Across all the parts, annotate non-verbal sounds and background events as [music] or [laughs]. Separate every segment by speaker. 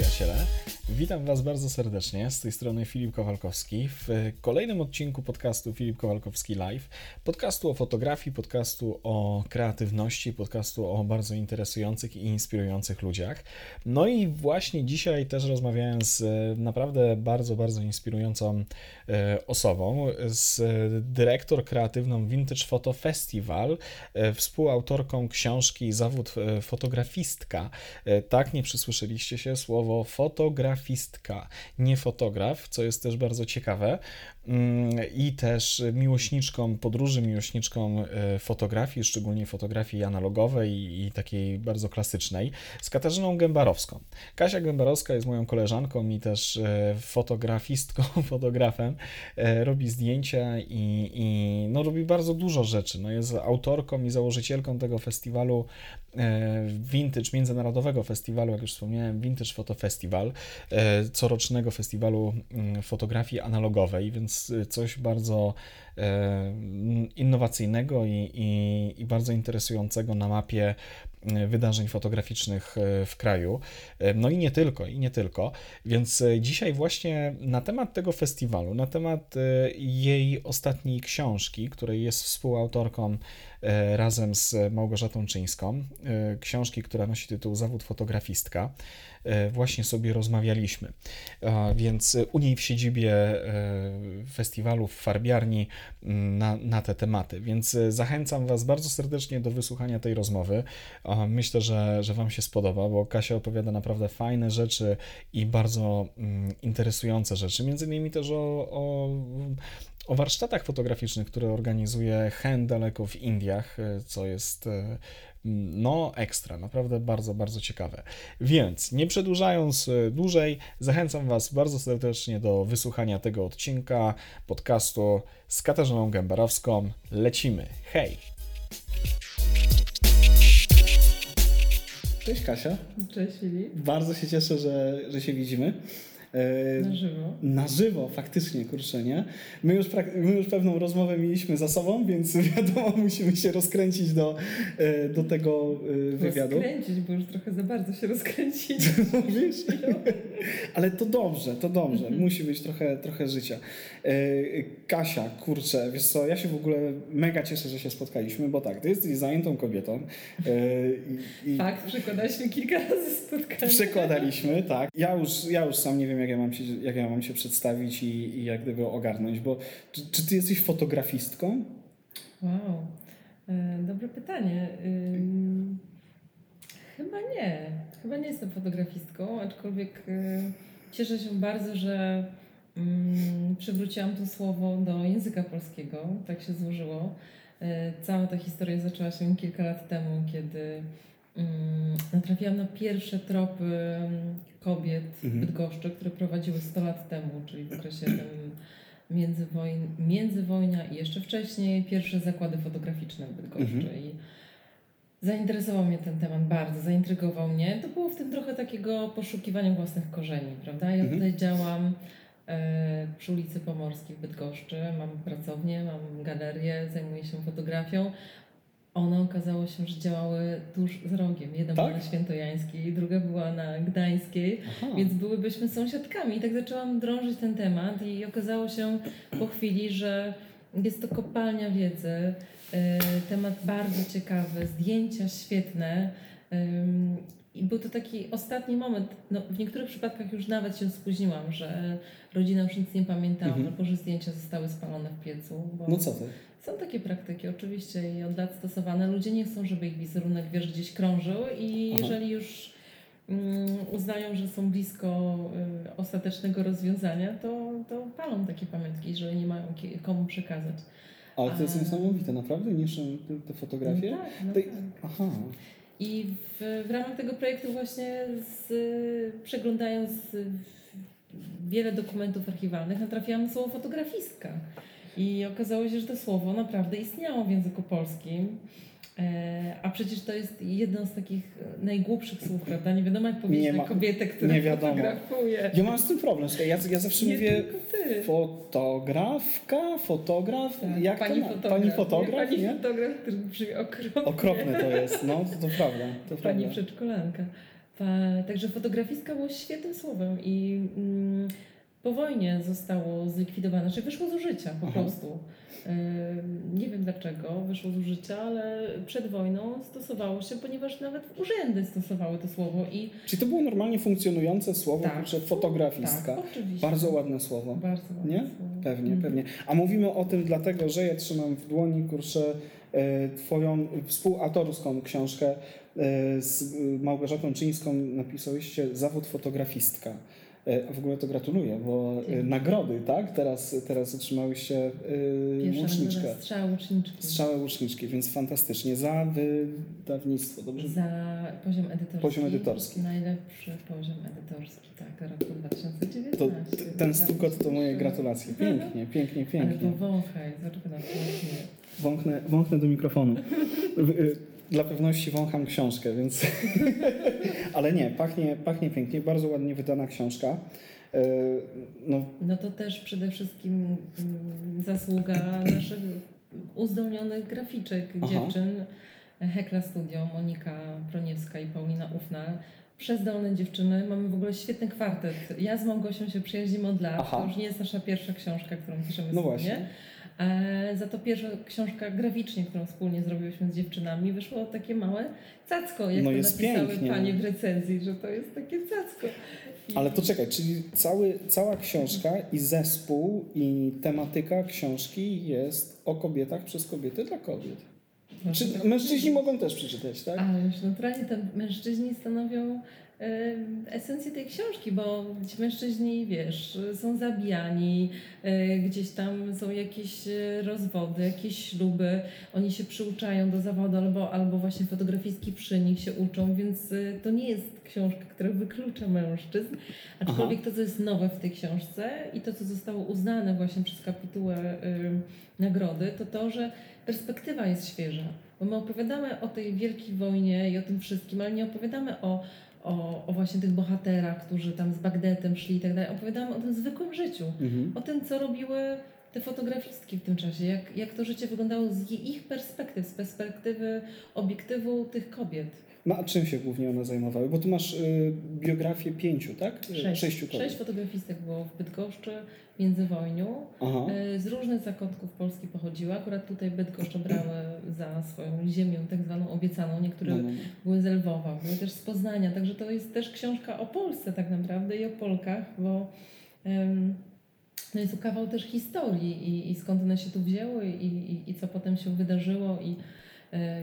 Speaker 1: gracias, ¿verdad? Witam Was bardzo serdecznie. Z tej strony Filip Kowalkowski w kolejnym odcinku podcastu Filip Kowalkowski Live. Podcastu o fotografii, podcastu o kreatywności, podcastu o bardzo interesujących i inspirujących ludziach. No i właśnie dzisiaj też rozmawiałem z naprawdę bardzo, bardzo inspirującą e, osobą, z dyrektor kreatywną Vintage Photo Festival, e, współautorką książki Zawód e, fotografistka. Tak, nie przysłyszeliście się słowo fotografistka fotografistka, nie fotograf, co jest też bardzo ciekawe. I też miłośniczką podróży, miłośniczką e, fotografii, szczególnie fotografii analogowej i takiej bardzo klasycznej, z Katarzyną Gębarowską. Kasia Gębarowska jest moją koleżanką i też e, fotografistką, [laughs] fotografem. E, robi zdjęcia i, i no, robi bardzo dużo rzeczy. No, jest autorką i założycielką tego festiwalu Vintage, międzynarodowego festiwalu, jak już wspomniałem, Vintage Photo Festival, corocznego festiwalu mm, fotografii analogowej, więc coś bardzo e, innowacyjnego i, i, i bardzo interesującego na mapie e, wydarzeń fotograficznych e, w kraju. No i nie tylko, i nie tylko. Więc dzisiaj właśnie na temat tego festiwalu, na temat jej ostatniej książki, której jest współautorką razem z Małgorzatą Czyńską, książki, która nosi tytuł Zawód fotografistka. E, właśnie sobie rozmawialiśmy. Więc u niej w siedzibie e, festiwalu w farbiarni mm, na, na te tematy. Więc e, zachęcam Was bardzo serdecznie do wysłuchania tej rozmowy. Myślę, że, że Wam się spodoba, bo Kasia opowiada naprawdę fajne rzeczy i bardzo mm, interesujące rzeczy. Między innymi też o, o o warsztatach fotograficznych, które organizuje Hen daleko w Indiach, co jest no ekstra, naprawdę bardzo, bardzo ciekawe. Więc nie przedłużając e, dłużej, zachęcam Was bardzo serdecznie do wysłuchania tego odcinka podcastu z Katarzyną Gębarowską. Lecimy. Hej! Cześć Kasia.
Speaker 2: Cześć Filip.
Speaker 1: Bardzo się cieszę, że, że się widzimy.
Speaker 2: E, na żywo.
Speaker 1: Na żywo, faktycznie, kurczę, nie? My już, my już pewną rozmowę mieliśmy za sobą, więc [laughs] wiadomo, musimy się rozkręcić do, e, do tego e, wywiadu.
Speaker 2: Rozkręcić, bo już trochę za bardzo się rozkręcić. [laughs]
Speaker 1: Mówisz? Ale to dobrze, to dobrze. Mhm. Musi być trochę, trochę życia. Kasia, kurczę, wiesz co, ja się w ogóle mega cieszę, że się spotkaliśmy, bo tak, ty jesteś zajętą kobietą.
Speaker 2: I, i Fakt, przekładaliśmy kilka razy spotkania.
Speaker 1: Przekładaliśmy, tak. Ja już, ja już sam nie wiem, jak ja mam się, jak ja mam się przedstawić i, i jak gdyby ogarnąć, bo czy, czy ty jesteś fotografistką?
Speaker 2: Wow, e, dobre pytanie. chyba nie. Chyba nie jestem fotografistką, aczkolwiek e, cieszę się bardzo, że mm, przywróciłam to słowo do języka polskiego. Tak się złożyło. E, cała ta historia zaczęła się kilka lat temu, kiedy Mm, natrafiłam na pierwsze tropy mm, kobiet mhm. Bydgoszczy, które prowadziły 100 lat temu, czyli w okresie tym międzywojn, międzywojnia i jeszcze wcześniej pierwsze zakłady fotograficzne w Bydgoszczy. Mhm. I zainteresował mnie ten temat bardzo, zaintrygował mnie. To było w tym trochę takiego poszukiwania własnych korzeni, prawda? Ja mhm. tutaj działam przy ulicy Pomorskiej w Bydgoszczy, mam pracownię, mam galerię, zajmuję się fotografią, one okazało się, że działały tuż z rogiem. Jedna tak? była na Świętojańskiej, druga była na Gdańskiej, Aha. więc byłybyśmy sąsiadkami. I tak zaczęłam drążyć ten temat i okazało się po chwili, że jest to kopalnia wiedzy, e, temat bardzo ciekawy, zdjęcia świetne. I był to taki ostatni moment, no, w niektórych przypadkach już nawet się spóźniłam, że rodzina już nic nie pamiętała, mhm. albo że zdjęcia zostały spalone w piecu.
Speaker 1: no co ty?
Speaker 2: Są takie praktyki oczywiście i od lat stosowane. Ludzie nie chcą, żeby ich wizerunek wiesz, gdzieś krążył i Aha. jeżeli już um, uznają, że są blisko y, ostatecznego rozwiązania, to, to palą takie pamiątki, jeżeli nie mają komu przekazać.
Speaker 1: Ale to jest A... niesamowite, naprawdę niszczą te, te fotografie?
Speaker 2: No tak, no tak. Aha. I w, w ramach tego projektu właśnie z, przeglądając wiele dokumentów archiwalnych natrafiłam na słowo fotografistka. I okazało się, że to słowo naprawdę istniało w języku polskim. E, a przecież to jest jedno z takich najgłupszych słów, prawda? Nie wiadomo jak powiedzieć na kobietę, która nie wiadomo. fotografuje.
Speaker 1: Ja mam z tym problem. Ja, ja zawsze nie mówię fotografka, fotograf, tak, jak
Speaker 2: pani
Speaker 1: to
Speaker 2: fotograf. Pani fotograf,
Speaker 1: Pani
Speaker 2: nie? fotograf, który brzmi okropnie.
Speaker 1: Okropne to jest, no to, to prawda. To
Speaker 2: pani prawda. przedszkolanka. Ta, także fotografistka było świetnym słowem i mm, po wojnie zostało zlikwidowane, znaczy wyszło z użycia po
Speaker 1: Aha.
Speaker 2: prostu. Nie wiem dlaczego wyszło z użycia, ale przed wojną stosowało się, ponieważ nawet urzędy stosowały to słowo i
Speaker 1: Czyli to było normalnie funkcjonujące słowo,
Speaker 2: Tak.
Speaker 1: fotografistka.
Speaker 2: tak, oczywiście.
Speaker 1: Bardzo ładne słowo.
Speaker 2: Bardzo ładne
Speaker 1: Nie?
Speaker 2: słowo.
Speaker 1: Pewnie,
Speaker 2: Mhm.
Speaker 1: pewnie. A mówimy o tym dlatego, że ja trzymam w dłoni, kurczę, e, twoją współautorską książkę e, z Małgorzatą Czyńską napisałyście Zawód fotografistka. E, A w ogóle to gratuluję, bo e,
Speaker 2: Dzięki.
Speaker 1: nagrody, tak? Teraz, teraz otrzymałyście e,
Speaker 2: Pierwsza
Speaker 1: łuczniczkę.
Speaker 2: nagroda strzała łuczniczki.
Speaker 1: Strzałę łuczniczki, więc fantastycznie. Za wydawnictwo, dobrze?
Speaker 2: Za poziom edytorski.
Speaker 1: Poziom edytorski.
Speaker 2: Najlepszy poziom edytorski, tak, roku 2019.
Speaker 1: To, ten stukot to moje gratulacje. Pięknie, pięknie, [laughs]
Speaker 2: Ale
Speaker 1: pięknie.
Speaker 2: powąchaj, zobacz na pięknie.
Speaker 1: Wąchnę, wąchnę do mikrofonu. Dla pewności wącham książkę, więc. [laughs] Ale nie, pachnie, pachnie pięknie, bardzo ładnie wydana książka. Y, No,
Speaker 2: No to też przede wszystkim mm, zasługa [clears throat] naszych uzdolnionych graficzek,
Speaker 1: Aha.
Speaker 2: dziewczyn. Hekla Studio, Monika Proniewska i Paulina Ufna. Przezdolne dziewczyny. Mamy w ogóle świetny kwartet. Ja z Małgosią się przyjaźnimy od lat.
Speaker 1: Aha.
Speaker 2: To już nie jest nasza pierwsza książka, którą piszemy
Speaker 1: no
Speaker 2: wspólnie.
Speaker 1: właśnie.
Speaker 2: E, za to pierwsza książka graficznie, którą wspólnie zrobiłyśmy z dziewczynami, wyszło takie małe cacko, jak
Speaker 1: No
Speaker 2: to napisały
Speaker 1: pięknie.
Speaker 2: panie w recenzji, że to jest takie cacko. I-
Speaker 1: Ale to czekaj, czyli cały, cała książka i zespół i tematyka książki jest o kobietach przez kobiety dla kobiet.
Speaker 2: No,
Speaker 1: Czy mężczyźni mogą też przeczytać, tak?
Speaker 2: Ależ naturalnie to mężczyźni stanowią esencję tej książki, bo ci mężczyźni, wiesz, są zabijani, e, gdzieś tam są jakieś e, rozwody, jakieś śluby, oni się przyuczają do zawodu albo, albo właśnie fotografistki przy nich się uczą, więc e, to nie jest książka, która wyklucza mężczyzn, aczkolwiek to, co jest nowe w tej książce i to, co zostało uznane właśnie przez kapitułę y, nagrody, to to, że perspektywa jest świeża. Bo my opowiadamy o tej wielkiej wojnie i o tym wszystkim, ale nie opowiadamy o, o, o właśnie tych bohaterach, którzy tam z Bagdetem szli i tak dalej. Opowiadamy o tym zwykłym życiu.
Speaker 1: Mhm.
Speaker 2: O tym, co robiły te fotografistki w tym czasie, jak, jak to życie wyglądało z ich perspektyw, z perspektywy obiektywu tych kobiet.
Speaker 1: No a czym się głównie one zajmowały? Bo tu masz y, biografię pięciu, tak?
Speaker 2: Sześć,
Speaker 1: Sześciu kobiet.
Speaker 2: Sześć fotografistek było w Bydgoszczy, międzywojniu. E, Z różnych zakątków Polski pochodziły. Akurat tutaj Bydgoszcz brały [clears throat] za swoją ziemię tak zwaną obiecaną. Niektóre
Speaker 1: No, no, no.
Speaker 2: były z Lwowa, były też z Poznania. Także to jest też książka o Polsce tak naprawdę i o Polkach, bo em, no jest to kawał też historii i, i skąd one się tu wzięły i, i, i co potem się wydarzyło i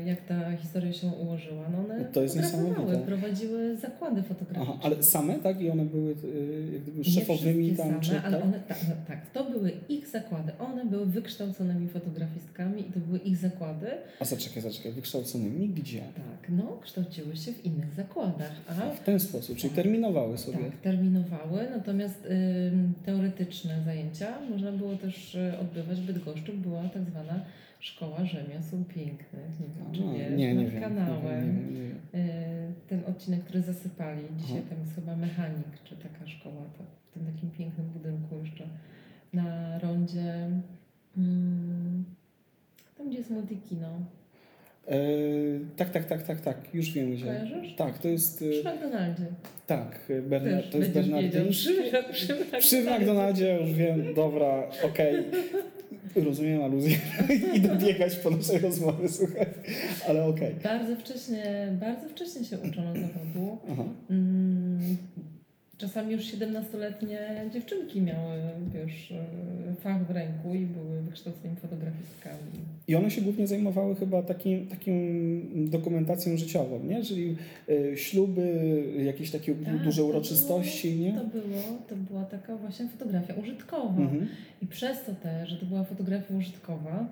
Speaker 2: jak ta historia się ułożyła. No one
Speaker 1: to jest niesamowite.
Speaker 2: prowadziły zakłady
Speaker 1: Aha,
Speaker 2: fotograficzne.
Speaker 1: ale same, tak? I one były y, jak gdyby szefowymi tam,
Speaker 2: same,
Speaker 1: czy
Speaker 2: ale
Speaker 1: tak?
Speaker 2: one, tak, no, tak, to były ich zakłady. One były wykształconymi fotografistkami i to były ich zakłady.
Speaker 1: A zaczekaj, zaczekaj, wykształconymi gdzie?
Speaker 2: Tak, no, kształciły się w innych zakładach. A
Speaker 1: A w ten sposób, czyli
Speaker 2: Tak.
Speaker 1: terminowały sobie.
Speaker 2: tak, terminowały, natomiast ym, teoretyczne zajęcia można było też y, odbywać w Bydgoszczy. Była tak zwana Szkoła Rzemiosł Pięknych. Nie wiem, czy
Speaker 1: A,
Speaker 2: wiesz,
Speaker 1: nie, nie
Speaker 2: nad
Speaker 1: wiem.
Speaker 2: kanałem.
Speaker 1: Nie nie.
Speaker 2: Y, ten odcinek, który zasypali. Dzisiaj
Speaker 1: Aha.
Speaker 2: tam jest chyba mechanik, czy taka szkoła, to w tym takim pięknym budynku jeszcze na rondzie. Mm, tam, gdzie jest multikino.
Speaker 1: E, tak, tak, tak, tak, tak, już wiem gdzie.
Speaker 2: Kojarzysz?
Speaker 1: Tak, to jest.
Speaker 2: Przy
Speaker 1: e,
Speaker 2: McDonaldzie.
Speaker 1: Tak, Berna,
Speaker 2: Też
Speaker 1: to jest. Bernardyński.
Speaker 2: Przy, przy,
Speaker 1: Przy McDonaldzie już wiem, dobra, okej. [laughs] Rozumiem aluzję. [laughs] Idę biegać po naszej rozmowie, słuchaj. Ale okej.
Speaker 2: Bardzo wcześnie, bardzo wcześnie się uczono zawodu.
Speaker 1: Aha.
Speaker 2: Mm, Czasami już 17-letnie dziewczynki miały już e, fach w ręku i były wykształconymi fotografistkami.
Speaker 1: I one się głównie zajmowały chyba takim, taką dokumentacją życiową, nie? Czyli y, śluby, jakieś takie
Speaker 2: Tak,
Speaker 1: duże
Speaker 2: to
Speaker 1: uroczystości,
Speaker 2: było,
Speaker 1: nie?
Speaker 2: To było, to była taka właśnie fotografia użytkowa.
Speaker 1: Mhm.
Speaker 2: I przez to też, że to była fotografia użytkowa,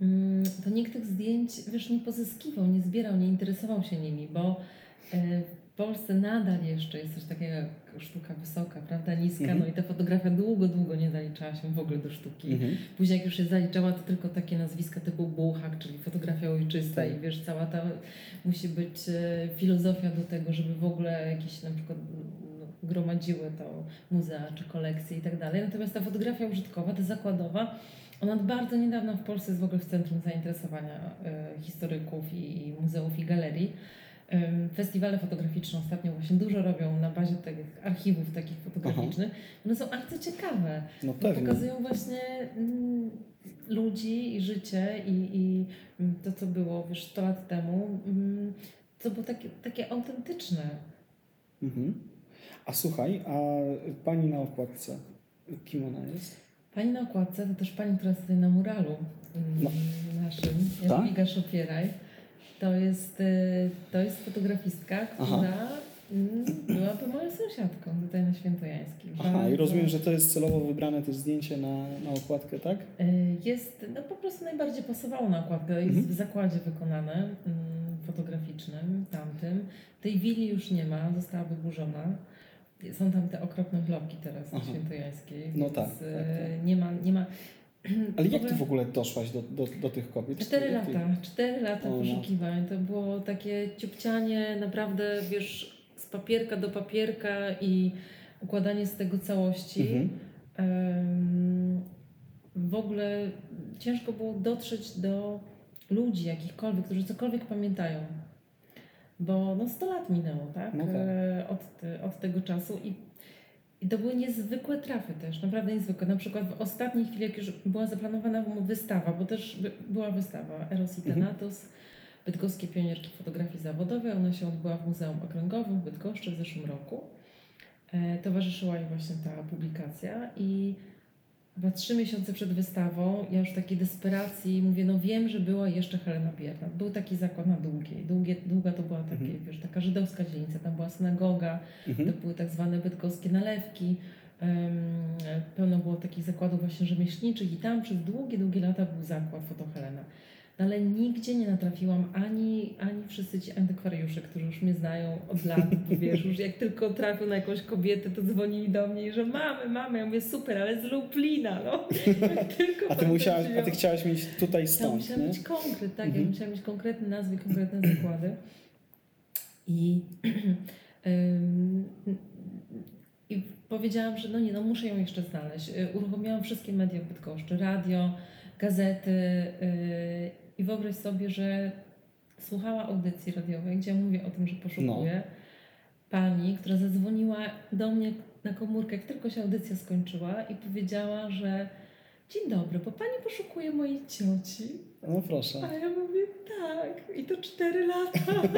Speaker 2: mm, to nikt tych zdjęć, wiesz, nie pozyskiwał, nie zbierał, nie interesował się nimi, bo e, Polsce nadal jeszcze jest coś takiego jak sztuka wysoka, prawda, niska,
Speaker 1: Mhm.
Speaker 2: no i ta fotografia długo, długo nie zaliczała się w ogóle do sztuki.
Speaker 1: Mhm.
Speaker 2: Później jak już się zaliczała, to tylko takie nazwiska typu Buchak, czyli fotografia ojczysta
Speaker 1: Tak.
Speaker 2: i wiesz, cała ta musi być e, filozofia do tego, żeby w ogóle jakieś na przykład no, gromadziły to muzea czy kolekcje i tak dalej. Natomiast ta fotografia użytkowa, ta zakładowa, ona od bardzo niedawna w Polsce jest w ogóle w centrum zainteresowania e, historyków i, i muzeów i galerii. Festiwale fotograficzne ostatnio właśnie dużo robią na bazie tych archiwów takich fotograficznych. One są bardzo ciekawe.
Speaker 3: No
Speaker 2: pokazują właśnie mm, ludzi i życie i, i mm, to, co było wiesz, 100 lat temu, mm, co było takie, takie autentyczne.
Speaker 3: Mhm. A słuchaj, a pani na okładce, kim ona jest?
Speaker 2: Pani na okładce to też pani, która tutaj na muralu mm,
Speaker 3: No.
Speaker 2: naszym,
Speaker 3: Tak?
Speaker 2: Jadwiga Szopieraj. To jest, y, to jest fotografistka, która mm, byłaby moją sąsiadką tutaj na Świętojańskiej.
Speaker 3: Aha, i
Speaker 2: Bardzo-
Speaker 3: rozumiem, że to jest celowo wybrane też zdjęcie na, na okładkę, tak?
Speaker 2: Y, Jest, no po prostu najbardziej pasowało na okładkę. Jest
Speaker 3: Mhm.
Speaker 2: w zakładzie wykonane, mm, fotograficznym, tamtym. Tej willi już nie ma, została wyburzona. Są tam te okropne bloki teraz na
Speaker 3: Aha.
Speaker 2: Świętojańskiej.
Speaker 3: No tak,
Speaker 2: y,
Speaker 3: tak, tak.
Speaker 2: Nie ma, nie ma. [clears throat]
Speaker 3: Ale jak ty w ogóle doszłaś do, do, do tych kobiet?
Speaker 2: Cztery
Speaker 3: Jak ty-
Speaker 2: lata, cztery lata
Speaker 3: O, no.
Speaker 2: poszukiwań. To było takie ciupcianie, naprawdę, wiesz, z papierka do papierka i układanie z tego całości.
Speaker 3: Mhm.
Speaker 2: Em, w ogóle ciężko było dotrzeć do ludzi jakichkolwiek, którzy cokolwiek pamiętają. Bo no 100 lat minęło, tak?
Speaker 3: No tak.
Speaker 2: E, Od, od tego czasu i, i to były niezwykłe trafy też, naprawdę niezwykłe. Na przykład w ostatniej chwili, jak już była zaplanowana wystawa, bo też by, była wystawa Eros i
Speaker 3: Mhm.
Speaker 2: Thanatos, Bydgoskie Pionierki Fotografii Zawodowej. Ona się odbyła w Muzeum Okręgowym w Bydgoszczy w zeszłym roku. E, towarzyszyła jej właśnie ta publikacja i chyba trzy miesiące przed wystawą ja już w takiej desperacji mówię, no wiem, że była jeszcze Helena Biernat. Był taki zakład na długiej. Długie, długa to była takie,
Speaker 3: Mhm.
Speaker 2: wiesz, taka żydowska dzielnica, tam była synagoga,
Speaker 3: Mhm.
Speaker 2: to były tak zwane bydgoskie nalewki. Pełno było takich zakładów właśnie rzemieślniczych i tam przez długie, długie lata był zakład Fotohelena. No ale nigdzie nie natrafiłam ani, ani wszyscy ci antykwariusze, którzy już mnie znają od lat, wiesz, już jak tylko trafią na jakąś kobietę, to dzwonili do mnie i że mamy, mamy. Ja mówię, super, ale z Lublina, no. [laughs] Tylko
Speaker 3: A ty, musiałaś, a ty chciałaś mieć tutaj
Speaker 2: Ja
Speaker 3: stąd,
Speaker 2: musiałam
Speaker 3: nie?
Speaker 2: mieć konkret, tak,
Speaker 3: Mhm.
Speaker 2: ja musiałam mieć konkretne nazwy, konkretne [clears throat] zakłady. I, [clears throat] I powiedziałam, że no nie, no muszę ją jeszcze znaleźć. Y, Uruchomiłam wszystkie media w Bydgoszczy, radio, gazety y, i wyobraź sobie, że słuchała audycji radiowej, gdzie ja mówię o tym, że poszukuję. Pani, która zadzwoniła do mnie na komórkę, jak tylko się audycja skończyła i powiedziała, że dzień dobry, bo pani poszukuje mojej cioci.
Speaker 3: No proszę.
Speaker 2: A ja mówię, tak, i to cztery lata. [laughs]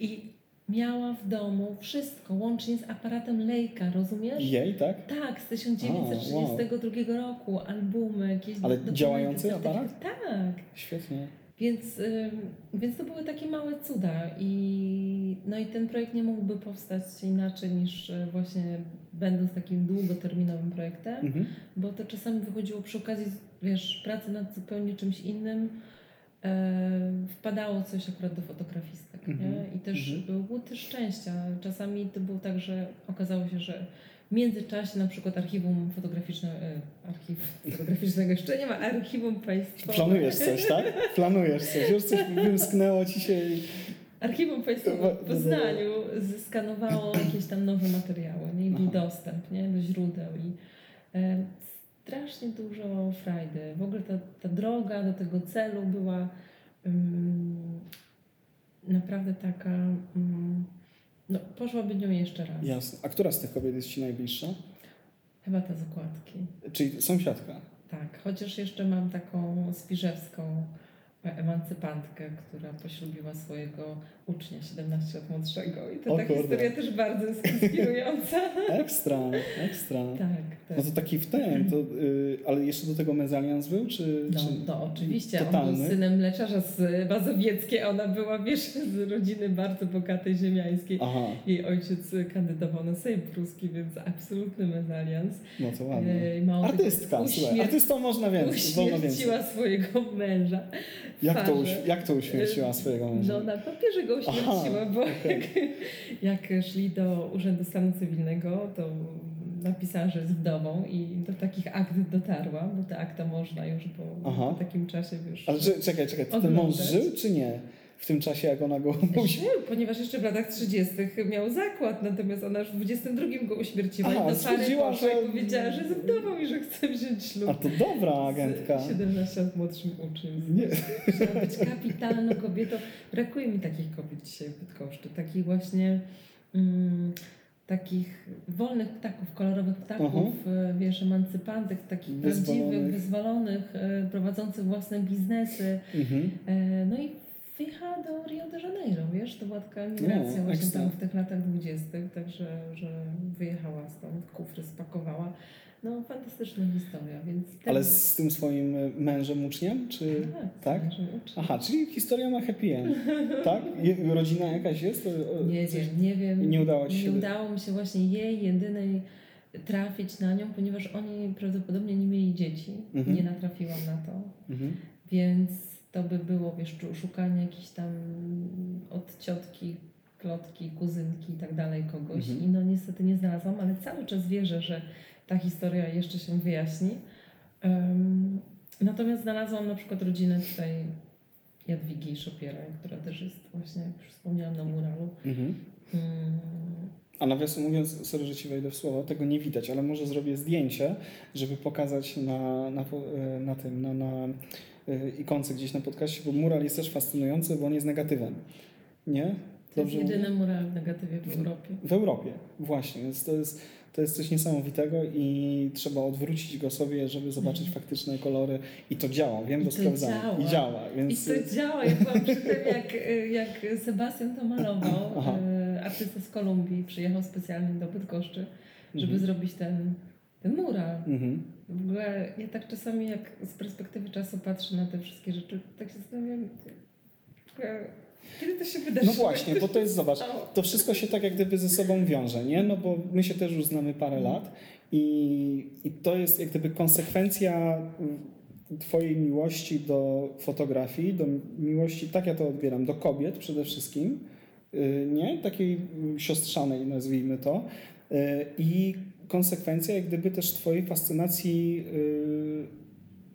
Speaker 2: I miała w domu wszystko, łącznie z aparatem Leica, rozumiesz?
Speaker 3: Jej, tak?
Speaker 2: Tak, z 1932 roku, albumy, jakieś
Speaker 3: Ale działający aparat?
Speaker 2: Tak,
Speaker 3: Świetnie.
Speaker 2: więc, więc to były takie małe cuda i, no i ten projekt nie mógłby powstać inaczej niż e, właśnie będąc takim długoterminowym projektem
Speaker 3: Mhm.
Speaker 2: bo to czasami wychodziło przy okazji, wiesz, pracy nad zupełnie czymś innym, wpadało coś akurat do fotografistek, nie? I też
Speaker 3: mhm.
Speaker 2: było też szczęścia. Czasami to było tak, że okazało się, że w międzyczasie na przykład archiwum fotograficzne, e, archiw fotograficznego jeszcze nie ma, archiwum państwowe.
Speaker 3: Planujesz coś, tak? Planujesz coś. Już coś wymsknęło ci się i...
Speaker 2: Archiwum Państwowe w Poznaniu zeskanowało jakieś tam nowe materiały nie? i był dostęp nie? do źródeł i e, strasznie dużo frajdy. W ogóle ta, ta droga do tego celu była mm, naprawdę taka, mm, no poszłaby nią jeszcze raz.
Speaker 3: Jasne. A która z tych kobiet jest ci najbliższa?
Speaker 2: Chyba te zakładki.
Speaker 3: Czyli sąsiadka.
Speaker 2: Tak, chociaż jeszcze mam taką spiżewską emancypantkę, która poślubiła swojego ucznia 17 lat młodszego. I to
Speaker 3: O
Speaker 2: ta
Speaker 3: kurde.
Speaker 2: historia też bardzo jest inspirująca. [laughs]
Speaker 3: Ekstra, ekstra.
Speaker 2: tak, tak.
Speaker 3: No to taki w ten, to, y, ale jeszcze do tego mezalians był, czy,
Speaker 2: No,
Speaker 3: czy
Speaker 2: to oczywiście. On
Speaker 3: totalny?
Speaker 2: był synem mleczarza z Mazowieckiej, a ona była, wiesz, z rodziny bardzo bogatej ziemiańskiej.
Speaker 3: Aha,
Speaker 2: Jej ojciec kandydował na Sejm Pruski, więc absolutny mezalians.
Speaker 3: no to ładnie.
Speaker 2: Tego,
Speaker 3: Artystka, słuchaj,
Speaker 2: uśmier-
Speaker 3: artystą można więcej.
Speaker 2: Uśmierciła swojego męża.
Speaker 3: Jak to, uś, jak to uśmierciła swojego męża?
Speaker 2: No na papierze go
Speaker 3: Aha,
Speaker 2: bo
Speaker 3: okej.
Speaker 2: jak, jak szli do Urzędu Stanu Cywilnego, to napisała, że jest wdową i do takich akt dotarła, bo te akta można już po, po takim czasie już...
Speaker 3: Ale że, czekaj, czekaj, to ten mąż żył czy nie?
Speaker 1: W tym czasie, jak ona go.
Speaker 2: Żył, ponieważ jeszcze w latach 30. miał zakład, natomiast ona już w 22 go uśmierciła
Speaker 1: Aha,
Speaker 2: i do
Speaker 1: stwierdziła, że-
Speaker 2: powiedziała, że wdową i że chce wziąć ślub.
Speaker 1: A to dobra agentka.
Speaker 2: Z 17 lat młodszym uczniem.
Speaker 1: Nie.
Speaker 2: Chciała być kapitalną kobietą. Brakuje mi takich kobiet dzisiaj w Bydgoszczy. Takich właśnie mm, takich wolnych ptaków, kolorowych ptaków, e, wiesz, emancypantek, takich
Speaker 1: Wyzwolonych.
Speaker 2: prawdziwych, wyzwolonych, e, prowadzących własne biznesy.
Speaker 1: Mhm.
Speaker 2: E, No i wyjechała do Rio de Janeiro, wiesz, to była taka migracja
Speaker 1: No,
Speaker 2: właśnie
Speaker 1: ekstra.
Speaker 2: tam w tych latach dwudziestych, także że wyjechała stąd, kufry spakowała. No fantastyczna historia, więc... ten-
Speaker 1: Ale z tym swoim y, mężem, uczniem? Czy...
Speaker 2: tak?
Speaker 1: tak? Aha, czyli historia ma happy end, [laughs] tak? Je- Rodzina jakaś jest? To, o,
Speaker 2: Nie
Speaker 1: coś-
Speaker 2: wiem, nie wiem.
Speaker 1: Nie udało ci się
Speaker 2: Nie udało mi się właśnie jej jedynej trafić na nią, ponieważ oni prawdopodobnie nie mieli dzieci.
Speaker 1: Mhm.
Speaker 2: Nie natrafiłam na to.
Speaker 1: Mhm.
Speaker 2: Więc to by było, wiesz, szu- szukanie jakiejś tam od ciotki, klotki, kuzynki i tak dalej kogoś.
Speaker 1: Mhm.
Speaker 2: I no niestety nie znalazłam, ale cały czas wierzę, że ta historia jeszcze się wyjaśni. Em, natomiast znalazłam na przykład rodzinę tutaj Jadwigi Szopiera, która też jest właśnie, jak już wspomniałam, na muralu.
Speaker 1: Mhm.
Speaker 2: Mm,
Speaker 1: A nawiasem mówiąc, sorry, że Ci wejdę w słowo, tego nie widać, ale może zrobię zdjęcie, żeby pokazać na, na, e, na tym, na, na ikonce gdzieś na podcaście, bo mural jest też fascynujący, bo on jest negatywem. Nie?
Speaker 2: To jest jedyny mural w negatywie w Europie.
Speaker 1: W Europie, właśnie. Więc to jest, to jest coś niesamowitego i trzeba odwrócić go sobie, żeby zobaczyć
Speaker 2: Mhm.
Speaker 1: faktyczne kolory. I to działa, wiem,
Speaker 2: I
Speaker 1: bo
Speaker 2: to
Speaker 1: sprawdzałem.
Speaker 2: działa.
Speaker 1: I działa,
Speaker 2: I
Speaker 1: więc...
Speaker 2: to działa. Ja byłam przy tym, jak, jak Sebastian to malował,
Speaker 1: Aha.
Speaker 2: e, artysta z Kolumbii, przyjechał specjalnie do Bydgoszczy, żeby
Speaker 1: Mhm.
Speaker 2: zrobić ten, ten mural.
Speaker 1: Mhm.
Speaker 2: W ogóle ja tak czasami, jak z perspektywy czasu patrzę na te wszystkie rzeczy, tak się zastanawiam, e, kiedy to się wydarzyło?
Speaker 1: No właśnie, bo to jest, zobacz, [laughs] to wszystko się tak jak gdyby ze sobą wiąże, nie? No bo my się też już znamy parę lat i, i to jest jak gdyby konsekwencja Twojej miłości do fotografii, do miłości, tak ja to odbieram, do kobiet przede wszystkim, y, nie? Takiej siostrzanej, nazwijmy to. Y, I konsekwencja jak gdyby też Twojej fascynacji y,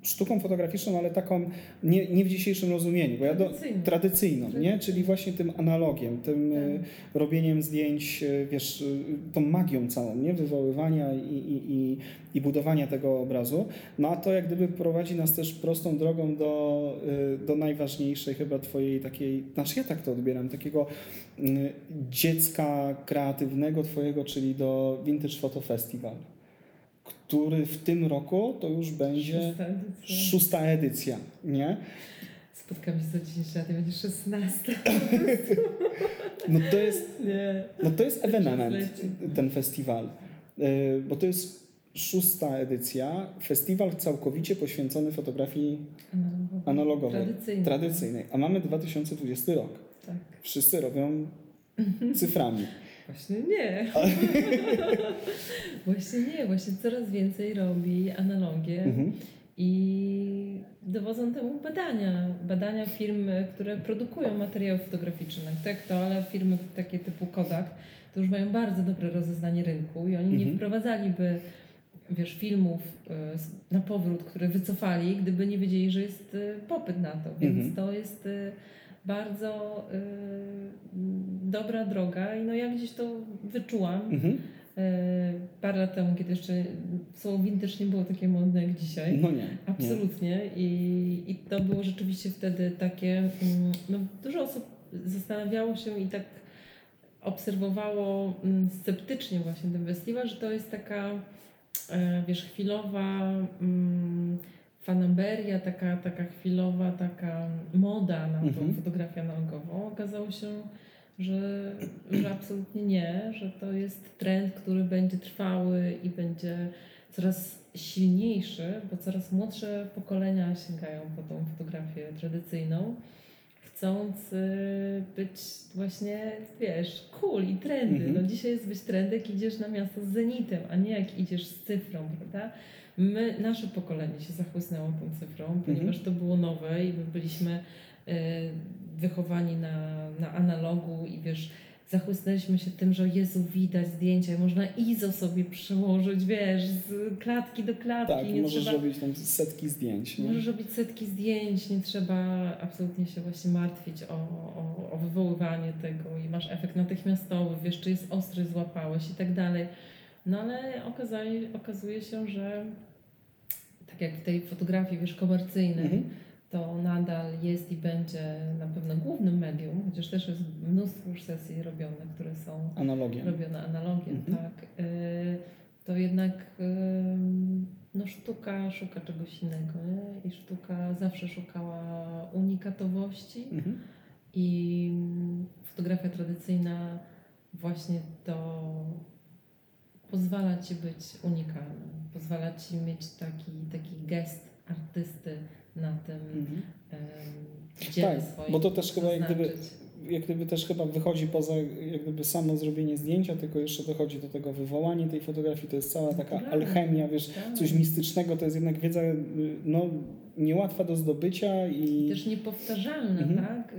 Speaker 1: sztuką fotograficzną, ale taką nie, nie w dzisiejszym rozumieniu, bo ja do,
Speaker 2: Tradycyjną.
Speaker 1: nie? Czyli właśnie tym analogiem, tym y,
Speaker 2: Tak.
Speaker 1: robieniem zdjęć, y, wiesz, y, tą magią całą, nie? Wywoływania i, i, i, i budowania tego obrazu. No a to jak gdyby prowadzi nas też prostą drogą do, do najważniejszej chyba twojej takiej, znaczy ja tak to odbieram, takiego dziecka kreatywnego twojego, czyli do Vintage Photo Festival, który w tym roku to już będzie
Speaker 2: Szósta edycja.
Speaker 1: szósta edycja, nie?
Speaker 2: Spotkamy się za 10 lat będzie 16. [laughs]
Speaker 1: No to jest
Speaker 2: Nie.
Speaker 1: No to jest ewenement, ten festiwal, Y, bo to jest szósta edycja, festiwal całkowicie poświęcony fotografii
Speaker 2: Analogowo.
Speaker 1: analogowej,
Speaker 2: Tradycyjnie.
Speaker 1: tradycyjnej, a mamy 2020 rok.
Speaker 2: Tak.
Speaker 1: Wszyscy robią [laughs] cyframi.
Speaker 2: Właśnie nie. [laughs] właśnie nie, właśnie coraz więcej robi analogię
Speaker 1: Mhm.
Speaker 2: i dowodzą temu badania. Badania firm, które produkują materiały fotograficzne, tak to, ale firmy takie typu Kodak, to już mają bardzo dobre rozeznanie rynku i oni nie
Speaker 1: Mhm.
Speaker 2: wprowadzaliby wiesz, filmów y, na powrót, które wycofali, gdyby nie wiedzieli, że jest y, popyt na to. Więc
Speaker 1: Mhm.
Speaker 2: to jest y, bardzo y, dobra droga i no ja gdzieś to wyczułam.
Speaker 1: Mhm.
Speaker 2: Y, parę lat temu, kiedy jeszcze słowo vintage nie było takie modne jak dzisiaj.
Speaker 1: No nie. nie.
Speaker 2: Absolutnie. I, I to było rzeczywiście wtedy takie. mm, No, dużo osób zastanawiało się i tak obserwowało mm, sceptycznie właśnie ten festiwal, że to jest taka, e, wiesz, chwilowa mm, fanaberia, taka, taka chwilowa, taka moda na tą
Speaker 1: Mhm.
Speaker 2: fotografię analogową. Okazało się, że, że absolutnie nie, że to jest trend, który będzie trwały i będzie coraz silniejszy, bo coraz młodsze pokolenia sięgają po tą fotografię tradycyjną, chcąc y, być właśnie, wiesz, cool i trendy.
Speaker 1: Mhm.
Speaker 2: No dzisiaj jest być trendy, jak idziesz na miasto z zenitem, a nie jak idziesz z cyfrą, prawda? My, nasze pokolenie się zachłysnęło tą cyfrą, ponieważ to było nowe i my byliśmy y, wychowani na, na analogu i wiesz, zachłysnęliśmy się tym, że Jezu, widać zdjęcia, można ISO sobie przełożyć, wiesz, z klatki do klatki.
Speaker 1: Tak,
Speaker 2: nie
Speaker 1: możesz
Speaker 2: trzeba,
Speaker 1: robić tam setki zdjęć. Nie?
Speaker 2: Możesz robić setki zdjęć, nie trzeba absolutnie się właśnie martwić o, o, o wywoływanie tego i masz efekt natychmiastowy, wiesz, czy jest ostry, złapałeś i tak dalej. No ale okazuje, okazuje się, że tak jak w tej fotografii, wiesz, komercyjnej,
Speaker 1: Mhm.
Speaker 2: To nadal jest i będzie na pewno głównym medium, chociaż też jest mnóstwo już sesji robionych, które są
Speaker 1: Analogiem.
Speaker 2: robione analogiem,
Speaker 1: Mhm.
Speaker 2: tak, y, to jednak y, no sztuka szuka czegoś innego, nie? I sztuka zawsze szukała unikatowości
Speaker 1: Mhm.
Speaker 2: i fotografia tradycyjna właśnie to pozwala Ci być unikalnym, pozwala Ci mieć taki, taki gest artysty na tym
Speaker 1: Mhm. Tak, bo to też chyba jak gdyby- jak gdyby też chyba wychodzi poza jak gdyby samo zrobienie zdjęcia, tylko jeszcze dochodzi do tego wywołanie tej fotografii, to jest cała taka
Speaker 2: Naturalnie.
Speaker 1: alchemia, wiesz,
Speaker 2: Tak.
Speaker 1: coś mistycznego, to jest jednak wiedza y, no, niełatwa do zdobycia i
Speaker 2: Też niepowtarzalne,
Speaker 1: Mhm.
Speaker 2: tak?